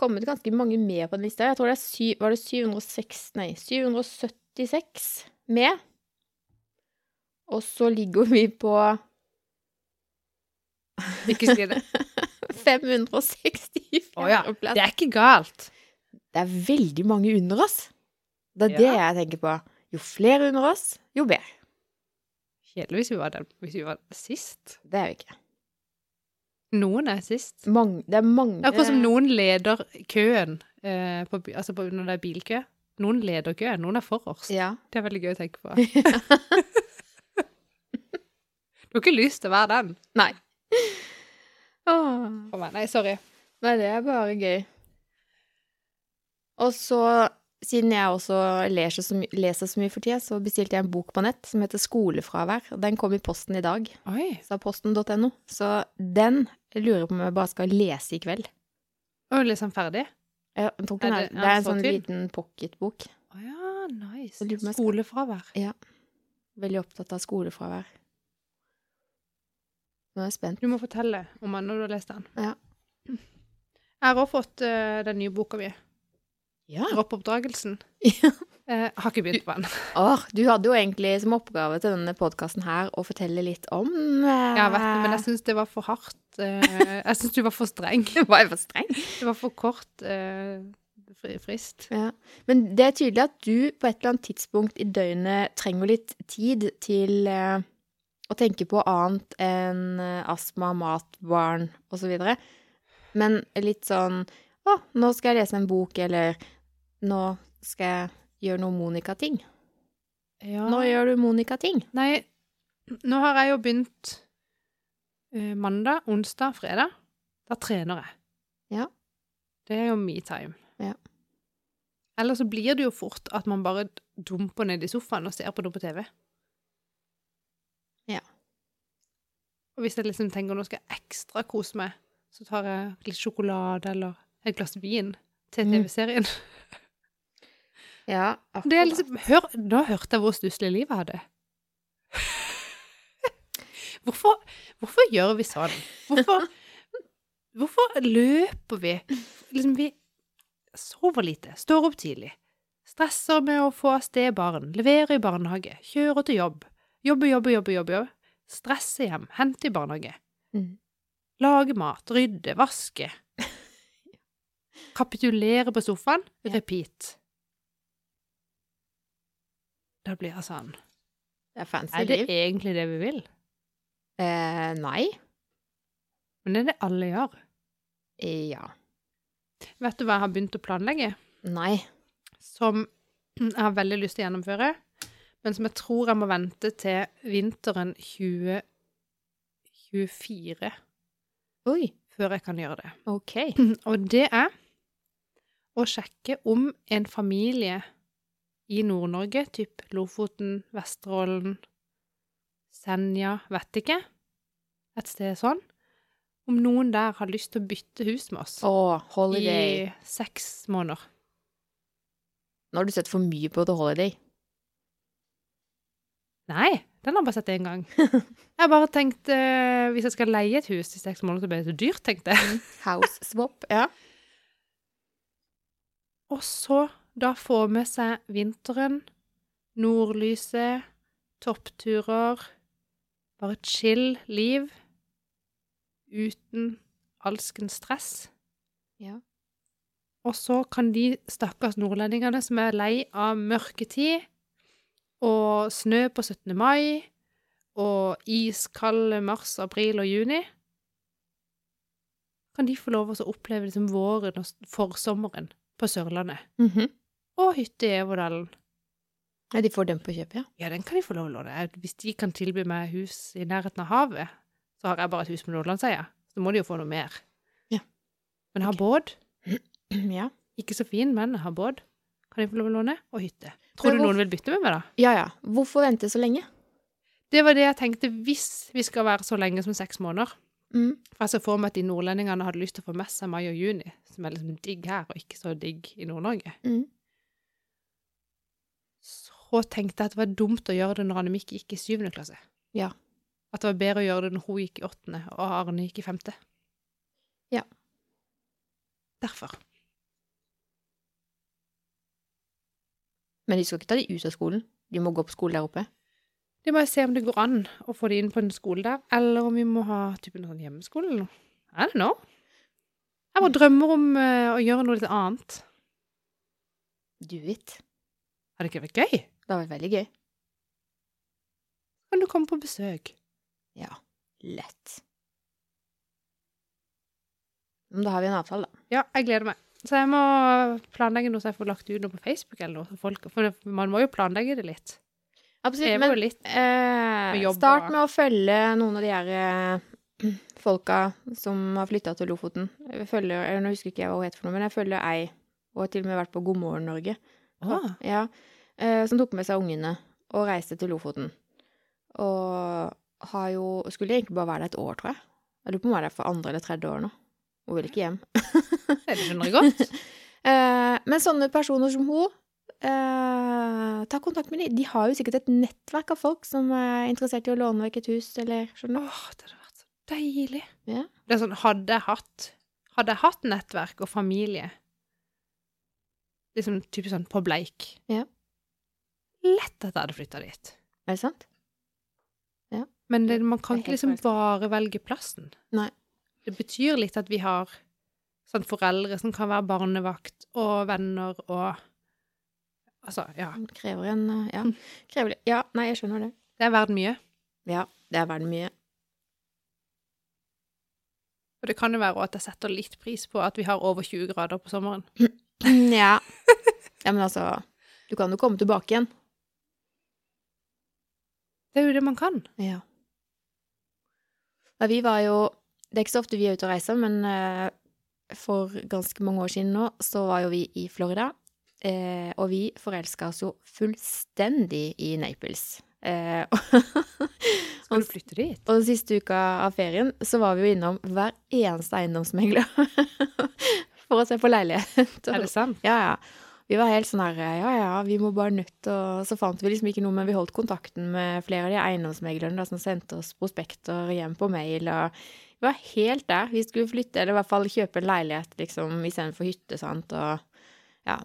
kommet ganske mange med på den lista. Jeg tror det er sy, var det 706, nei, 776 med. Og så ligger vi på Ikke si det. 564 Å ja. Det er ikke galt. Det er veldig mange under oss. Det er Ja. det jeg tenker på. Jo flere under oss, jo bedre. Kjedelig hvis vi var der hvis vi var sist. Det er vi ikke. Noen er sist. Mange, det er mange er akkurat som noen leder køen eh, på, altså på, når det er bilkø. Noen leder køen, noen er forårs. Ja. Det er veldig gøy å tenke på. Du har ikke lyst til å være den. Nei. Åh. For. Nei, sorry. Nei, det er bare gøy. Og så, siden jeg også leser så, leser så mye for tida, så bestilte jeg en bok på nett som heter Skolefravær. Den kom i posten i dag, Oi. sa posten.no. Så den lurer jeg på om jeg bare skal lese i kveld. Og liksom ferdig? Jeg tror ikke Er den er, det- det er en sånn tynn? liten pocketbok. Å ja, nice. Skolefravær. Skolefravær. Veldig opptatt av skolefravær. Nå er jeg spent. Du må fortelle om den når du har lest den. Ja. Jeg har også fått uh, den nye boka mi, Ja. Droppoppdragelsen. Ja. Eh, har ikke begynt på den. Åh, du hadde jo egentlig som oppgave til denne podkasten her å fortelle litt om eh, Ja, vet du, men jeg syns det var for hardt. eh, jeg syns du var for streng. Var jeg for streng? Det var for kort eh, fri- frist. Ja. Men det er tydelig at du på et eller annet tidspunkt i døgnet trenger litt tid til eh, å tenke på annet enn astma, mat, barn osv. Men litt sånn Å, nå skal jeg lese en bok, eller nå skal jeg gjøre noe Monica-ting. Ja. Nå gjør du Monica-ting. Nei, nå har jeg jo begynt eh, mandag, onsdag, fredag. Da trener jeg. Ja. Det er jo me-time. Ja. Eller så blir det jo fort at man bare dumper ned i sofaen og ser på noe på TV. Ja. Og hvis jeg liksom tenker nå skal jeg ekstra kose meg, så tar jeg litt sjokolade eller et glass vin til Mm. TV-serien. Ja, Det er liksom, hør, nå hørte jeg hvor stusslig livet hadde. Hvorfor, hvorfor gjør vi sånn? Hvorfor, hvorfor løper vi? Liksom, vi sover lite, står opp tidlig, stresser med å få av sted barn, leverer i barnehage, kjører til jobb, jobber, jobber, jobber, jobber, jobber. stresser hjem, henter i barnehage, Mm. lage mat, rydde, vaske, kapitulere på sofaen, repeat. Da blir jeg sånn Det er fancy Er det liv. egentlig det vi vil? Eh, nei. Men det er det alle gjør. Ja. Vet du hva jeg har begynt å planlegge? Nei. Som jeg har veldig lyst til å gjennomføre, men som jeg tror jeg må vente til vinteren 2024 Oi. før jeg kan gjøre det. OK. Og det er å sjekke om en familie i Nord-Norge, typ Lofoten, Vesterålen, Senja, vet ikke, et sted sånn, om noen der har lyst til å bytte hus med oss oh, holiday. i seks måneder. Nå har du sett for mye på The Holiday. Nei, den har jeg bare sett én gang. Jeg har bare tenkt eh, hvis jeg skal leie et hus i seks måneder, så blir det så dyrt, tenkte jeg. House swap. Ja. Og så da få med seg vinteren, nordlyset, toppturer, bare chill liv, uten alskens stress. Ja. Og så kan de stakkars nordlendingene som er lei av mørketid og snø på 17. mai og iskalde mars, april og juni, kan de få lov å oppleve liksom våren og forsommeren på Sørlandet. Mhm. Og hytte i Everdalen. ja. De får den på kjøpet, ja. Ja, den kan de få lov å låne. Hvis de kan tilby meg hus i nærheten av havet, så har jeg bare et hus med Nordlandsøya. Så må de jo få noe mer. Ja. Men jeg har båt. Ja, Ikke så fin, men jeg har båt. Kan de få lov å låne? Og hytte. Tror Men du hvor- noen vil bytte med meg, da? ja. ja. Hvorfor vente så lenge? Det var det jeg tenkte hvis vi skal være så lenge som seks måneder. Mm. For jeg så for meg at de nordlendingene hadde lyst til å få med seg mai og juni, som er liksom digg her, og ikke så digg i Nord-Norge. Mm. Så tenkte jeg at det var dumt å gjøre det når Annemik gikk i syvende klasse. Ja. At det var bedre å gjøre det når hun gikk i åttende, og Arne gikk i femte. Ja. Derfor. Men de skal ikke ta de ut av skolen. De må gå på skole der oppe. De må se om det går an å få de inn på en skole der, eller om vi må ha type en sånn hjemmeskole eller noe. I don't know. Jeg bare drømmer om uh, å gjøre noe litt annet. Do it. Hadde det ikke vært gøy? Det har vært veldig gøy. Kan du komme på besøk? Ja. Lett. Men da har vi en avtale, da. Ja, jeg gleder meg. Så jeg må planlegge noe så jeg får lagt ut noe på Facebook eller noe. For, Folk, for man må jo planlegge det litt. Absolutt. Men litt eh, med jobb start med å følge noen av de her eh, folka som har flytta til Lofoten. Jeg følger, eller Nå husker ikke jeg hva hun heter for noe, men jeg følger ei. Og har til og med vært på God morgen Norge. Ah. Ja, eh, som tok med seg ungene og reiste til Lofoten. Og har jo Skulle egentlig bare være der et år, tror jeg. Jeg lurer på om hun er der for andre eller tredje år nå. Hun vil ikke hjem. Det skjønner jeg godt. Eh, men sånne personer som hun, eh, ta kontakt med dem. De har jo sikkert et nettverk av folk som er interessert i å låne vekk et hus, eller skjønner? Åh, det hadde vært så deilig. Ja. Det er sånn, hadde jeg hatt Hadde jeg hatt nettverk og familie Liksom typisk sånn på Bleik Ja. Lett at jeg hadde flytta dit. Er det sant? Men det, man kan ikke liksom bare velge plassen. Nei. Det betyr litt at vi har sånn foreldre som kan være barnevakt og venner og Altså, ja. Det krever en eh, Ja. Mm. Krever, ja, nei, jeg skjønner det. Det er verdt mye. Ja, det er verdt mye. Og det kan jo være at jeg setter litt pris på at vi har over 20 grader på sommeren. Ja. ja, men altså Du kan jo komme tilbake igjen. Det er jo det man kan. Ja. ja vi var jo Det er ikke så ofte vi er ute og reiser, men eh, for ganske mange år siden nå, så var jo vi i Florida. Eh, og vi forelska oss jo fullstendig i Naples. Eh, Skal du flytte dit? Og den siste uka av ferien så var vi jo innom hver eneste eiendomsmegler for å se på leilighet. Er det sant? Ja, ja. Vi var helt sånn her Ja, ja, vi må bare nødt og Så fant vi liksom ikke noe, men vi holdt kontakten med flere av de eiendomsmeglerne da, som sendte oss prospekter hjem på mail, og vi var helt der. Vi skulle flytte, eller i hvert fall kjøpe en leilighet, liksom, istedenfor hytte, sant, og ja.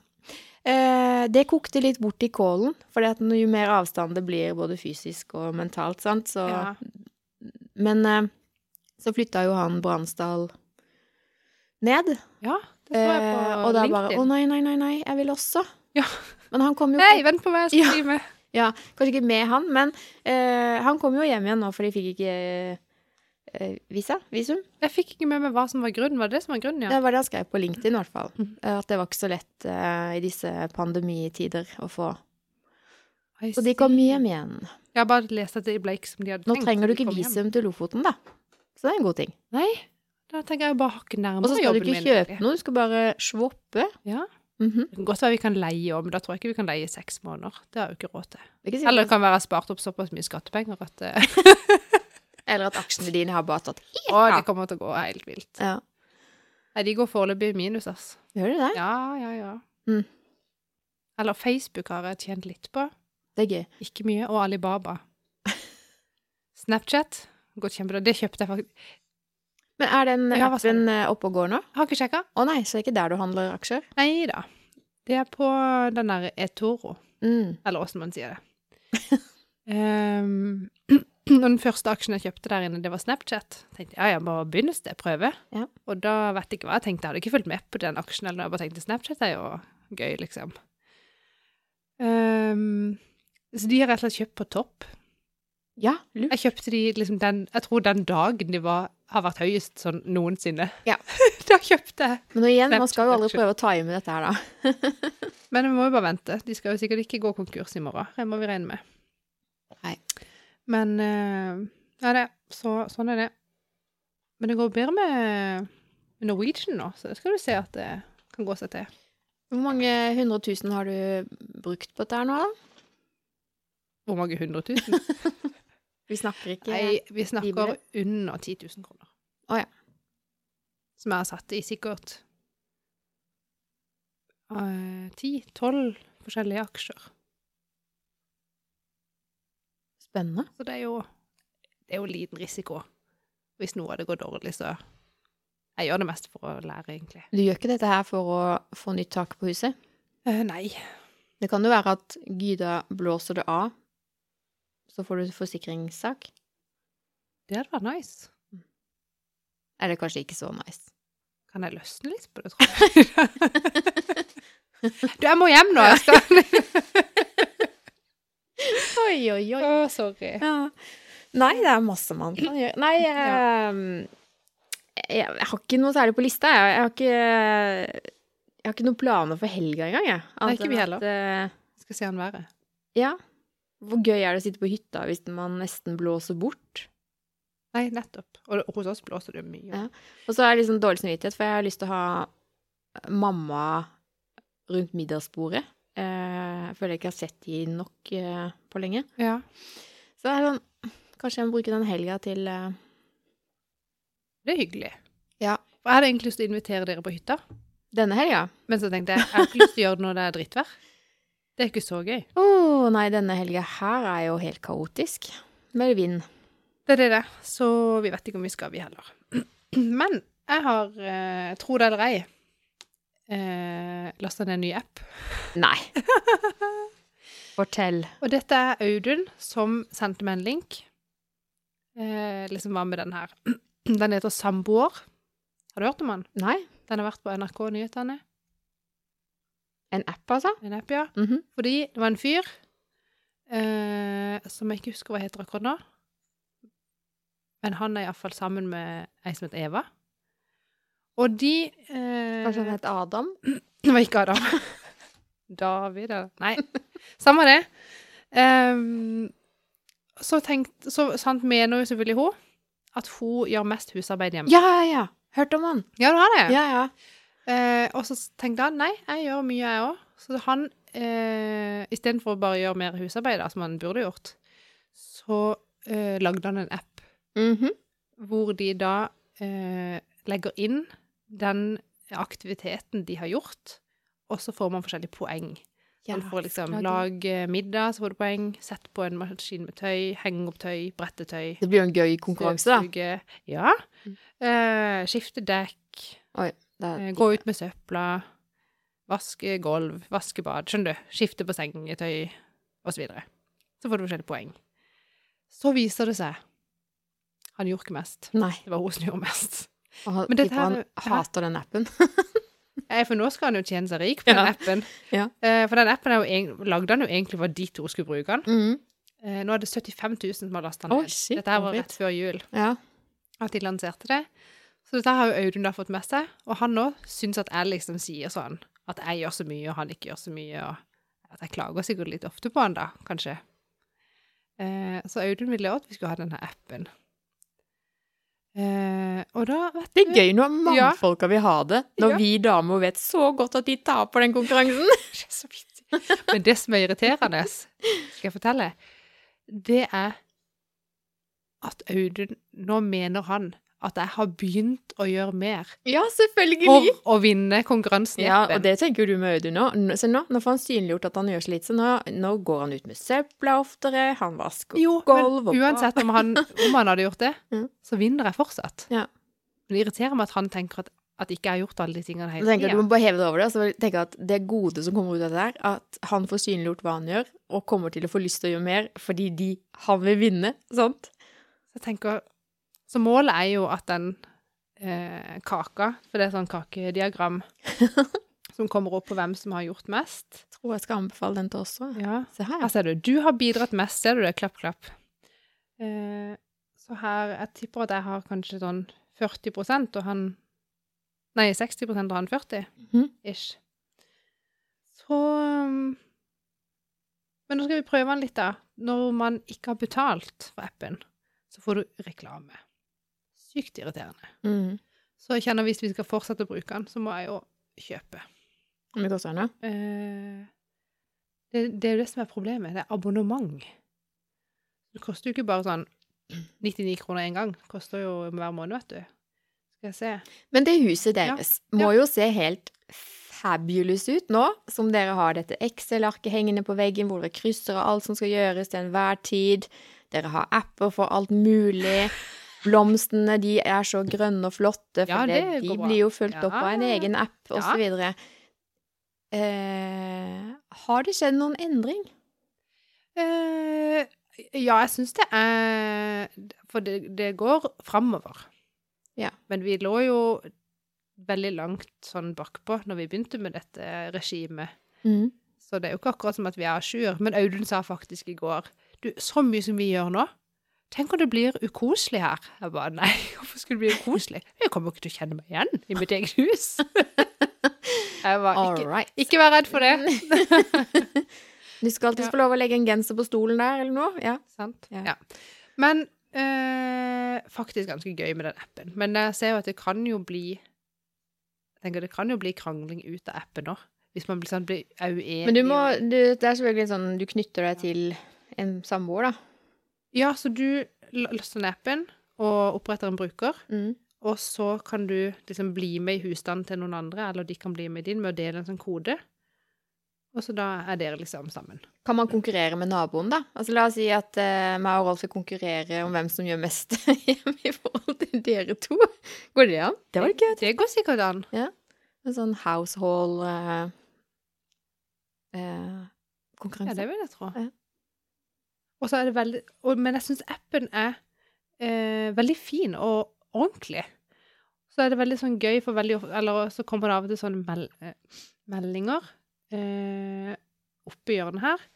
Eh, det kokte litt bort i kålen, for jo mer avstand det blir både fysisk og mentalt, sant, så Ja. Men eh, så flytta jo han Bransdal ned. ja, det så jeg på Eh, og da bare Å nei, nei, nei, nei, jeg vil også. Ja. Men han kom jo Hei, vent på meg, jeg skal bli med. Ja, kanskje ikke med han, men eh, han kom jo hjem igjen nå, for de fikk ikke visa, visum. Jeg fikk ikke med meg hva som var grunnen. Var det det som var grunnen, ja? Det var det han skrev på LinkedIn, i hvert fall. Eh, At det var ikke så lett uh, i disse pandemitider å få. Og Så de kom hjem igjen. Jeg har bare lest at det ble ikke som de hadde Nå tenkt. trenger du ikke visum hjem. til Lofoten, da. Så det er en god ting. Nei, da tenker jeg bare hakket nærmere Og så skal du ikke min, kjøpe noe, du skal bare svoppe. Ja. Mhm. Det kan godt være vi kan leie òg, men da tror jeg ikke vi kan leie i seks måneder. Det har jeg ikke råd til. Ikke Eller det kan være spart opp såpass mye skattepenger at eh, Eller at aksjene dine har bare tatt Å, Ja. det kommer til å gå helt vilt. Ja. Nei, de går foreløpig i minus, ass. Gjør de det? Ja, ja, ja. Mm. Eller Facebook har jeg tjent litt på. Det er gøy. Ikke mye. Og Alibaba. Snapchat. Gått kjempebra. Det kjøpte jeg faktisk. Men er den Ja, appen eh, oppe og går nå? Har ikke sjekka. Å nei, så det er ikke der du handler aksjer? Nei da. Det er på den der eToro. Mm. Eller åssen man sier det. um, og den første aksjen jeg kjøpte der inne, det var Snapchat. tenkte jeg, ja, jeg bare et sted, prøve. Ja. Og da vet jeg ikke hva jeg tenkte. Jeg hadde ikke fulgt med på den aksjen, eller jeg bare tenkte Snapchat er jo gøy, liksom. Um, så de har rett og slett kjøpt på topp. Ja, lurt. Jeg kjøpte de liksom den Jeg tror den dagen de var, har vært høyest sånn noensinne. Ja. da kjøpte jeg. Men igjen, man skal jo aldri prøve å time dette her, da. Men vi må jo bare vente. De skal jo sikkert ikke gå konkurs i morgen. Det må vi regne med. Men eh, ja, det, så, sånn er det. Men det går bedre med Norwegian nå, så det skal du se at det kan gå seg til. Hvor mange hundre tusen har du brukt på dette her nå, da? Hvor mange hundre tusen? Vi snakker ikke Nei, vi snakker under 10 000 kroner. Å, ja. Som jeg har satt i sikkert ti-tolv forskjellige aksjer. Spennende. Så det er jo, det er jo liten risiko. Hvis noe av det går dårlig, så Jeg gjør det mest for å lære, egentlig. Du gjør ikke dette her for å få nytt tak på huset? Uh, nei. Det kan jo være at Gyda blåser det av, så får du forsikringssak. Det hadde vært nice. Er det kanskje ikke så nice? Kan jeg løsne litt på det, tror jeg? du, jeg må hjem nå. Jeg skal Oi, oi, oi. Å, sorry. Ja. Nei, det er masse man kan gjøre. Nei, jeg, jeg, jeg har ikke noe særlig på lista. Jeg, jeg har ikke Jeg har ikke noen planer for helga engang, jeg. Nei, ikke vi heller. at, uh, Skal se an være. ja. Hvor gøy er det å sitte på hytta hvis man nesten blåser bort? Nei, nettopp. Og hos oss blåser det mye. Ja. Og så har jeg liksom dårlig samvittighet, for jeg har lyst til å ha mamma rundt middagsbordet. Eh, Jeg føler jeg ikke har sett de nok eh, på lenge. Ja. Så det er sånn Kanskje jeg må bruke den helga til eh, Det er hyggelig. Ja. For jeg hadde egentlig lyst til å invitere dere på hytta, denne helga. men så tenkte jeg jeg har ikke lyst til å gjøre det når det er drittvær. Det er ikke så gøy. Å nei, denne helga her er jo helt kaotisk. Med vind. Det er det, det. Så vi vet ikke om vi skal, vi heller. Men jeg har, eh, tro det eller ei, eh, lasta ned en ny app. Nei. Fortell. Og dette er Audun som sendte meg en link. Eh, liksom var med den her. Den heter Samboer. Har du hørt om den? Nei. Den har vært på NRK Nyhetene. En app, altså? En app, ja. Mhm. Fordi det var en fyr eh, som jeg ikke husker hva heter akkurat nå. Men han er iallfall sammen med ei som heter Eva. Og de eh, Kanskje han het Adam? Det var ikke Adam. David, eller Nei, samme det. Um, så tenkte Så sant mener jo selvfølgelig hun at hun gjør mest husarbeid hjemme. Ja, ja, ja. Hørt om han. Ja, du har det? Ja, ja. Eh, og så tenkte han nei, jeg gjør mye, jeg òg. Så han, eh, istedenfor å bare gjøre mer husarbeid, som han burde gjort, så eh, lagde han en app Mhm. hvor de da eh, legger inn den aktiviteten de har gjort, og så får man forskjellige poeng. Man får liksom lag lage middag, så får du poeng. Sett på en maskin med tøy, henge opp tøy, brette tøy. Det blir jo en gøy konkurranse, da. Ja. Mm. Eh, skifte dekk. Oi, det eh, er, gå ut med søpla. Vaske gulv, vaske bad. Skjønner du? Skifte på sengetøy, og så videre. Så får du forskjellige poeng. Så viser det seg Han gjorde ikke mest. Nei. Det var hun som gjorde mest. Og Men dette her- hater den appen. Nei, For nå skal han jo tjene seg rik på den Ja. appen. Ja. Eh, For den appen er lagde han jo egentlig for de to skulle bruke den. Mm. Eh, Nå er det 75 000 som har lasta den ned. shit, Dette her var rett før jul Ja. at de lanserte det. Så dette har jo Audun da fått med seg. Og han nå syns at jeg liksom sier sånn at jeg gjør så mye, og han ikke gjør så mye. Og at jeg klager sikkert litt ofte på han da, kanskje. Eh, så Audun ville òg at vi skulle ha denne appen. Eh, og da, Det er gøy når Ja. vil ha det, når Ja. vi damer vet så godt at de taper den konkurransen. Men det som er irriterende, skal jeg fortelle, det er at Audun Nå mener han at jeg har begynt å gjøre mer Ja, selvfølgelig! for å vinne konkurransen Ja, og det tenker du med Audun nå. Se nå, nå får han synliggjort at han gjør så lite, så nå, nå går han ut med søpla oftere, han vasker Jo, gulv og uansett om han, om han hadde gjort det, Mm. så vinner jeg fortsatt. Ja. Men det irriterer meg at han tenker at, at ikke jeg har gjort alle de tingene hele at Du må bare heve deg over det. Så tenker jeg at det gode som kommer ut av det der, at han får synliggjort hva han gjør, og kommer til å få lyst til å gjøre mer fordi de, han vil vinne. Sant? Så jeg tenker Så målet er jo at den eh, kaka, for det er sånn kakediagram som kommer opp på hvem som har gjort mest Jeg Tror jeg skal anbefale den til oss òg. Ja. Se her. Her ser du. Du har bidratt mest, ser du det? Klapp, klapp. Eh, så her Jeg tipper at jeg har kanskje sånn 40% og han Nei, 60% og han 40 Mhm. ish. Så um, Men nå skal vi prøve den litt, da. Når man ikke har betalt for appen, så får du reklame. Sykt irriterende. Mm. Så jeg kjenner hvis vi skal fortsette å bruke den, så må jeg jo kjøpe. Den, da? Eh, det, det er jo det som er problemet. Det er abonnement. Det koster jo ikke bare sånn 99 kroner én gang. Det koster jo hver måned, vet du. Skal jeg se. Men det huset Ja. deres må jo se helt fabulous ut nå, som dere har dette Excel-arket hengende på veggen, hvor dere krysser av alt som skal gjøres til enhver tid. Dere har apper for alt mulig. Blomstene, de er så grønne og flotte, for Ja, det, de blir jo fulgt opp av en egen app, og så Ja. Eh, har det skjedd noen endring? Eh, ja, jeg syns det er For det, det går framover. Ja. Men vi lå jo veldig langt sånn bakpå når vi begynte med dette regimet. Mm. Så det er jo ikke akkurat som at vi er à jour. Men Audun sa faktisk i går Du, så mye som vi gjør nå. Tenk om det blir ukoselig her. Jeg bare nei, hvorfor skulle det bli ukoselig? Jeg kommer jo ikke til å kjenne meg igjen i mitt eget hus. Jeg bare All ikke, right. ikke vær redd for det. Du skal alltid få lov å legge en genser på stolen der, eller noe? Ja. Sant? Ja. Ja. Men eh, faktisk ganske gøy med den appen. Men jeg ser jo at det kan jo bli Jeg tenker det kan jo bli krangling ut av appen nå. Hvis man blir, sånn, blir uenig. Men du må, du, det er selvfølgelig sånn, du knytter deg til en samboer, da. Ja, så du laster ned appen og oppretter en bruker. Mm. Og så kan du liksom bli med i husstanden til noen andre, eller de kan bli med i din med å dele en sånn kode. Og så da er dere liksom sammen. Kan man konkurrere med naboen, da? Altså La oss si at uh, meg og Rolf vil konkurrere om hvem som gjør mest hjemme i forhold til dere to. Går det an? Det var gøy. Det går sikkert an. Ja. En sånn household uh, uh, konkurranse. Ja, det vil jeg tro. Ja. Og så er det veldig og, Men jeg syns appen er eh, veldig fin og ordentlig. Så er det veldig sånn gøy for veldig Eller så kommer det av og til sånne mel eh, meldinger eh, oppi hjørnet her.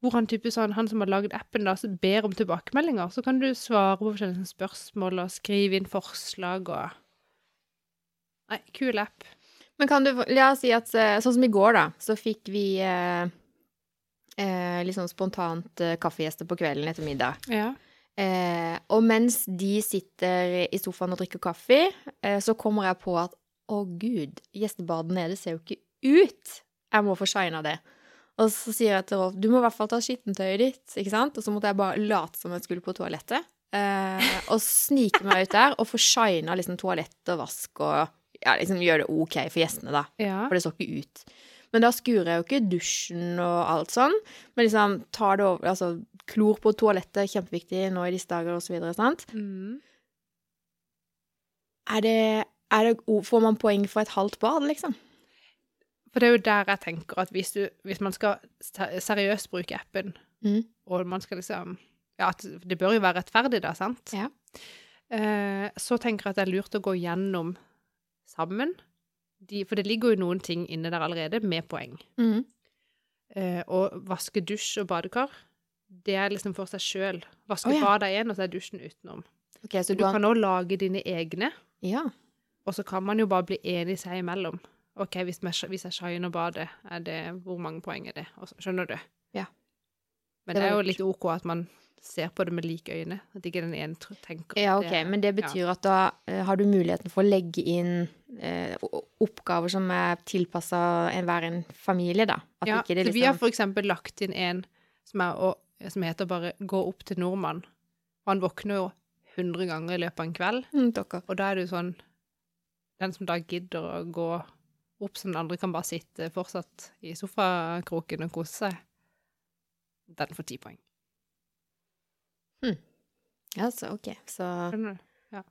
Hvor han type sånn, han som har lagd appen, da, så ber om tilbakemeldinger. Så kan du svare på forskjellige spørsmål og skrive inn forslag og Nei, kul app. Men kan du La oss si at eh, Sånn som i går, da, så fikk vi eh, eh, litt sånn spontant eh, kaffegjester på kvelden etter middag. Ja. Eh, og mens de sitter i sofaen og drikker kaffe, eh, så kommer jeg på at å gud, gjestebadet nede ser jo ikke ut. Jeg må få shina det. Og så sier jeg til Rolf du må i hvert fall ta skittentøyet ditt, ikke sant? Og så måtte jeg bare late som jeg skulle på toalettet. Eh, og snike meg ut der og få shina liksom toalett og vask og ja, liksom gjøre det OK for gjestene, da. ja. For det så ikke ut. Men da skurer jeg jo ikke dusjen og alt sånn. Men liksom tar det over Altså, klor på toalettet, kjempeviktig nå i disse dager, og så videre, sant. Mm. Er det, er det Får man poeng for et halvt bad, liksom? For det er jo der jeg tenker at hvis, du, hvis man skal seriøst bruke appen, Mm. og man skal liksom Ja, det bør jo være rettferdig, da, sant? Ja. Eh, så tenker jeg at det er lurt å gå gjennom sammen. De, for det ligger jo noen ting inne der allerede med poeng. Mm. Eh, og vaske dusj og badekar, det er liksom for seg sjøl. Vaske oh, ja. badet igjen, og så er dusjen utenom. Okay, så Du du kan òg lage dine egne, Ja. og så kan man jo bare bli enig seg imellom. OK, hvis, hvis jeg shiner badet, er det, hvor mange poeng er det? Og så, skjønner du? Ja. Men Det det er jo litt OK at man ser på det med like øyne. At ikke den ene tenker Ja, ok, det- men det betyr at da eh, har du muligheten for å legge inn eh, oppgaver som er tilpassa hver en familie, da. At ja, det så Vi har liksom for eksempel lagt inn en som, er, å, som heter bare 'Gå opp til nordmann'. Og han våkner jo 100 ganger i løpet av en kveld. mm, Og da er det jo sånn Den som da gidder å gå opp som den andre, kan bare sitte fortsatt i sofakroken og kose seg. Den får ti poeng. Ja, så ok. Så Skjønner du? Ja.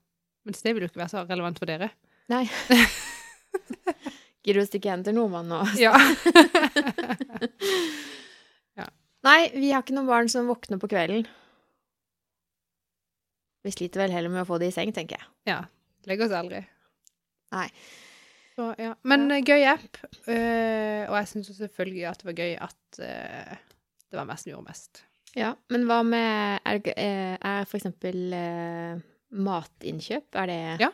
Mens det vil jo ikke være så relevant for dere. Nei. Gidder du å stikke hen til nordmann nå? Ja. Nei, vi har ikke noen barn som våkner på kvelden. Vi sliter vel heller med å få det i seng, tenker jeg. ja. Legger oss aldri. Nei. Så, ja. Men ja. gøy app. Uh, og jeg syns selvfølgelig at det var gøy at uh, det var meg som gjorde mest. Ja, men hva med Er, eh, er for eksempel eh, matinnkjøp, er det Ja.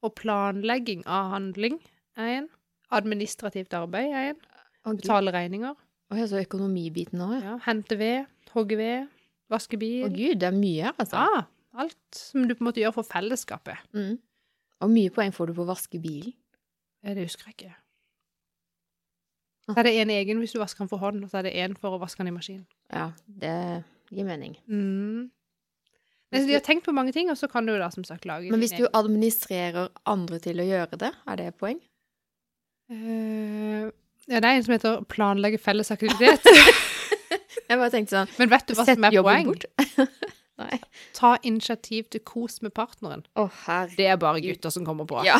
Og planlegging av handling er en. Administrativt arbeid er en. Gud. Betale regninger. Å, ja, så økonomibiten òg, ja. Ja, hente ved, hogge ved, vaske bil. Å gud, det er mye her, altså. Ja, alt som du på en måte gjør for fellesskapet. Mm. Og mye poeng får du på å vaske bilen. Det husker jeg ikke. Så er det en egen hvis du vasker den for hånd, og så er det en for å vaske den i maskin. Ja, det gir mening. Mm. Men de har tenkt på mange ting, og så kan du da som sagt lage Men hvis du administrerer andre til å gjøre det, er det poeng? egen- Eh, Ja, det er en som heter planlegge felles aktivitet. Jeg bare tenkte sånn Men vet du hva som er poeng? Ta initiativ til kos med partneren. Herre. Det er bare gutter som kommer på. Ja.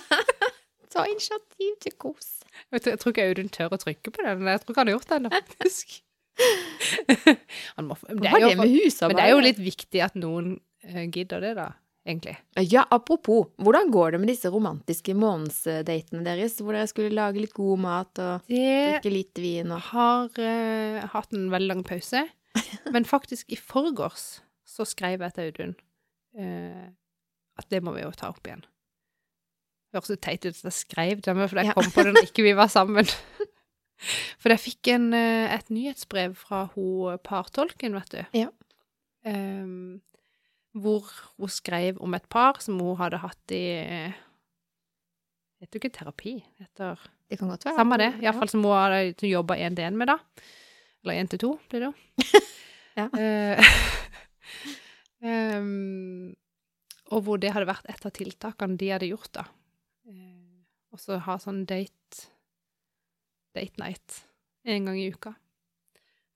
Ta initiativ til kos. Jeg tror, ikke Audun tør å trykke på den. Jeg tror ikke han har gjort ennå, faktisk. han må, men, det jo, det med men det er jo litt viktig at noen eh, gidder det, da, egentlig. Ja, apropos, hvordan går det med disse romantiske månedsdatene deres, hvor dere skulle lage litt god mat og Det drikke litt vin og har uh, hatt en veldig lang pause, men faktisk i forgårs så skrev jeg til Audun uh, at det må vi jo ta opp igjen. Høres så teit ut at jeg skrev til meg, for jeg Ja. kom på det når ikke vi var sammen. For jeg fikk en, eh, et nyhetsbrev fra hun partolken, vet du. Ja. Um, hvor hun skrev om et par som hun hadde hatt i vet du heter jo ikke terapi, heter Det kan godt være. samme det. Iallfall som hun hadde jobba én til én med, da. Eller én til to, blir det jo. Ja. Uh, um, og hvor det hadde vært et av tiltakene de hadde gjort, da. Og så ha sånn date date night en gang i uka.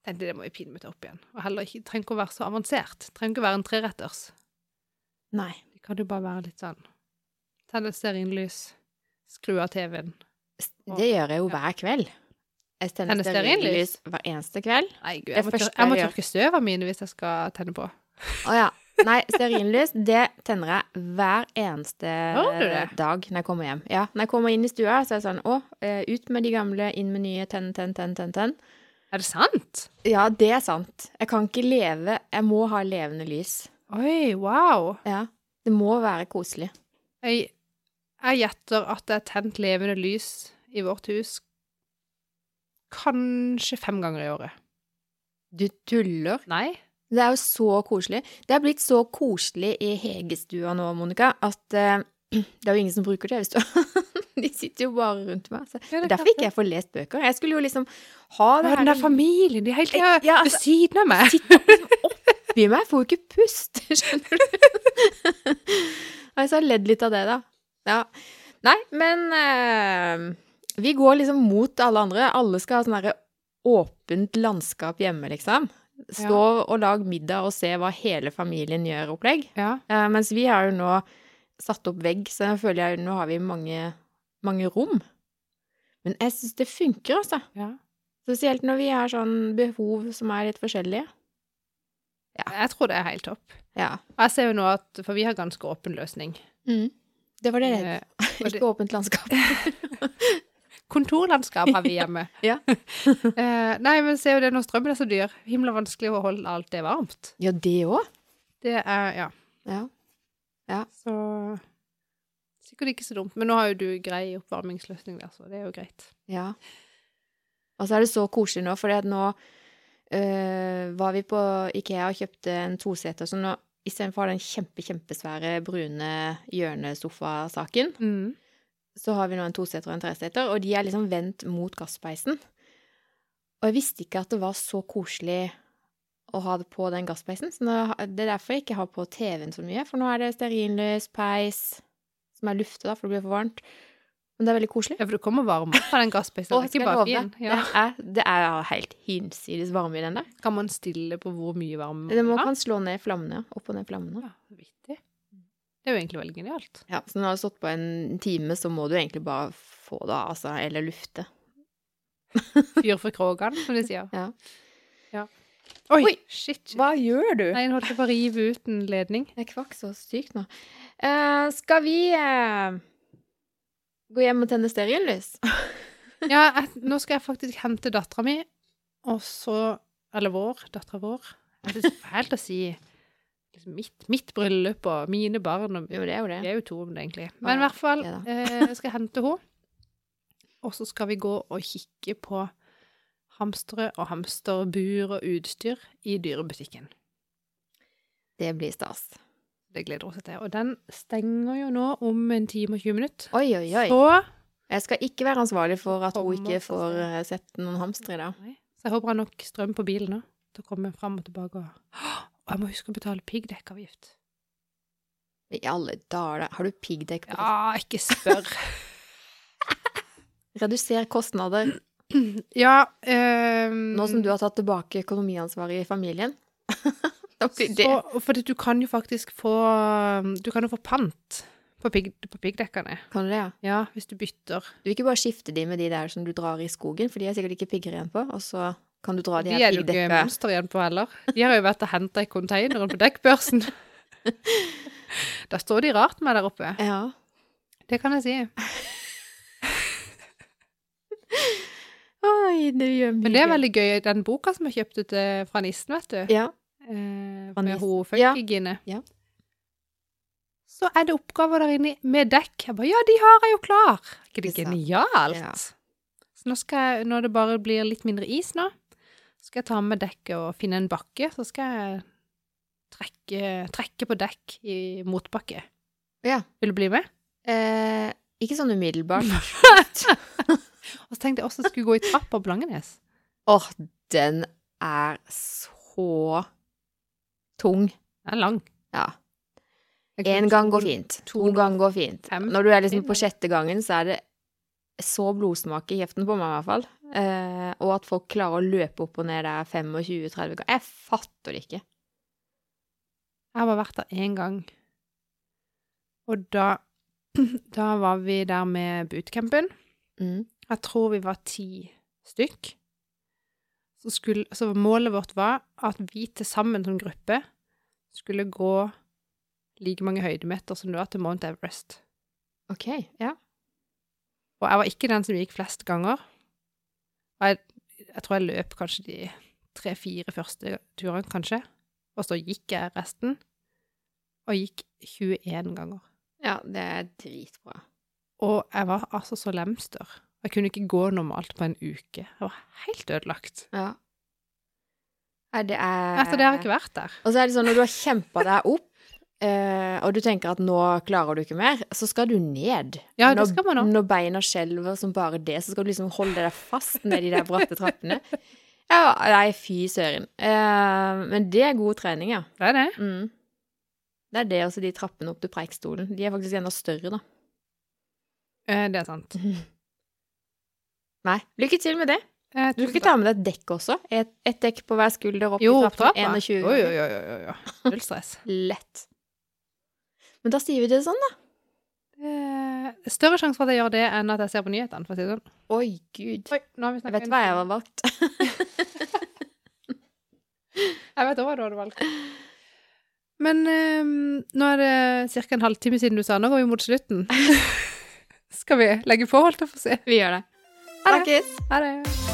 Tenkte det må vi pinlig ta opp igjen. Og heller ikke, trenger ikke å være så avansert. Trenger ikke å være en treretters. Nei. Det kan jo bare være litt sånn Tenne stearinlys, skru av TV-en. Det gjør jeg jo hver kveld. Jeg tenner stearinlys hver eneste kveld. Nei, gud, jeg må, tør, jeg må tørke støvene mine hvis jeg skal tenne på. Å ja. Nei, stearinlys, det tenner jeg hver eneste dag når jeg kommer hjem. Ja, når jeg kommer inn i stua, så er det sånn Å, eh, ut med de gamle, inn med nye, tenn, tenn, tenn, tenn, tenn. Er det sant? Ja, det er sant. Jeg kan ikke leve Jeg må ha levende lys. Oi, wow. Ja. Det må være koselig. Jeg, jeg gjetter at det er tent levende lys i vårt hus kanskje fem ganger i året. Du tuller. Nei? Det er jo så koselig. Det er blitt så koselig i Hegestua nå, Monica, at uh, det er jo ingen som bruker det. De sitter jo bare rundt meg. Så. Ja, er Derfor ikke jeg får lest bøker. Jeg skulle jo liksom ha det Ja, den der familien, de er helt ja, Ja, ved altså, siden av meg. oppi meg. Får jo ikke pust, skjønner du. Jeg så har ledd litt av det, da. Ja. Nei, men uh, Vi går liksom mot alle andre. Alle skal ha sånn derre åpent landskap hjemme, liksom. Stå og lag middag og se hva hele familien gjør, opplegg. Ja. Uh, mens vi har jo nå satt opp vegg, så jeg føler jeg nå har vi mange, mange rom. Men jeg syns det funker, altså. ja. Spesielt når vi har sånn behov som er litt forskjellige. Jeg tror det er helt topp. Ja. Og Jeg ser jo nå at For vi har ganske åpen løsning. Mm. Det var det jeg Eh, og Ikke åpent landskap. Kontorlandskap har vi hjemme. Ja. uh, nei, men se jo det når strømmen er så dyr. Himla vanskelig å holde alt det varmt. Ja, det òg. Det er Ja. Ja. ja. Så Sikkert ikke så dumt. Men nå har jo du grei oppvarmingsløsning der, så det er jo greit. Ja. Og så er det så koselig nå, for nå øh, var vi på Ikea og kjøpte en toseter, så nå istedenfor den kjempe, kjempesvære brune hjørnesofasaken, Mm. Så har vi nå en toseter og en treseter, og de er liksom vendt mot gasspeisen. Og jeg visste ikke at det var så koselig å ha det på den gasspeisen, så nå, det er derfor jeg ikke har på TV-en så mye, for nå er det stearinlys, peis, som er luftet da, for det blir for varmt. Men det er veldig koselig. Ja, for det kommer varme fra den gasspeisen. Å, Det er ikke bare fin. Ja. Det, er, det er helt hinsides varme i den der. Kan man stille på hvor mye varme man Det må man kan slå ned flammene. Opp og ned flammene. Ja, vittig. Det er jo egentlig veldig genialt. Ja, så når du har stått på en time, så må du egentlig bare få det av, altså. Eller lufte. Fyr for kråkene, som de sier. Ja. Oi, Oi. shit. Hva gjør du? Nei, nå holdt jeg på å rive ut en ledning. Jeg kvakk så sykt nå. Uh, skal vi uh, gå hjem og tenne stearinlys? Ja, jeg, nå skal jeg faktisk hente dattera mi, og så Eller vår. Dattera vår. Det er fælt å si liksom mitt, mitt bryllup og mine barn og Jo, det er jo det. Vi er jo to om det, egentlig. Men i hvert fall eh, jeg skal hente henne. Og så skal vi gå og kikke på hamstere og hamsterbur og utstyr i dyrebutikken. Det blir stas. Det gleder vi oss til. Og den stenger jo nå om en time og 20 minutter. Oi, oi, oi. Så, Jeg skal ikke være ansvarlig for at hun ikke får eh, sett noen hamstere i dag. Så jeg håper han har nok strøm på bilen nå til å komme fram og tilbake. Og, og jeg må huske å betale piggdekkavgift. I alle dager, har du piggdekk på? Ja, ikke spør. Reduser kostnader ja um, nå som du har tatt tilbake økonomiansvaret i familien. Så, for du kan jo faktisk få Du kan jo få pant på, pigg, på piggdekkene. Kan du det, ja? Ja, hvis du bytter. Du vil ikke bare skifte de med de der som du drar i skogen, for de er sikkert ikke pigger igjen på, og så kan du dra de De her er det jo ikke igjen på heller. De har jo vært og henta i konteineren på dekkbørsen. Da står de rart med der oppe. Ja. Det kan jeg si. Oi, det gjør mye. Men det er veldig gøy. Den boka som jeg kjøpte til, fra nissen, vet du. Ja. Eh, med hun Ja. funkygine. Ja. Så er det oppgaver der inne med dekk. Jeg bare Ja, de har jeg jo klar! Er ikke det genialt? Ja. Så nå skal jeg, når det bare blir litt mindre is nå, skal jeg ta med dekket og finne en bakke. Så skal jeg trekke, trekke på dekk i motbakke. Ja. Vil du bli med? Eh, ikke sånn umiddelbart. Og så tenkte jeg også jeg skulle gå i trappa på Langenes. Åh, den er så tung. Den er lang. Ja. Én gang går fint. To to- ganger går fint. fem. Når du er liksom på sjette gangen, så er det så blodsmak i kjeften på meg, i hvert fall. Eh, og at folk klarer å løpe opp og ned der 25-30 ganger. Jeg fatter det ikke. Jeg har bare vært der én gang. Og da, da var vi der med bootcampen. Mm. Jeg tror vi var ti stykk. Så, skulle, så målet vårt var at vi til sammen som gruppe skulle gå like mange høydemeter som det var til Mount Everest. OK. Ja. Og jeg var ikke den som gikk flest ganger. Og jeg, jeg tror jeg løp kanskje de tre-fire første turene, kanskje. Og så gikk jeg resten. Og gikk 21 ganger. ja, det er dritbra. Og jeg var altså så lemster. Jeg kunne ikke gå normalt på en uke. Jeg var helt ødelagt. Ja. Nei, det er Etter det har ikke vært der. Og så er det sånn, når du har kjempa deg opp, eh, og du tenker at nå klarer du ikke mer, så skal du ned. Ja, det når, skal man også. Når beina skjelver som bare det, så skal du liksom holde deg fast ned i de der bratte trappene. Ja, nei, fy søren. Uh, men det er god trening, ja. Det er det. Mm. Det er det også, de trappene opp til Preikstolen. De er faktisk enda større, da. Uh, Det er sant. Nei. Lykke til med det. Du skal ikke ta med deg et dekk også? Et, et dekk på hver skulder opp Jo, i trappen 21 Jo, jo, jo, jo, jo, jo. Null stress. Lett. Men da sier vi det sånn, da. Eh, større sjanse for at jeg gjør det, enn at jeg ser på nyhetene, for å si det sånn. Oi, gud. Oi, nå har vi Jeg vet hva jeg har valgt. Jeg vet òg hva du hadde valgt. Men eh, nå er det ca. en halvtime siden du sa nå går vi mot slutten. Skal vi legge på, holdt jeg på å si? Vi gjør det. Ha det. Snakkes! Ha det.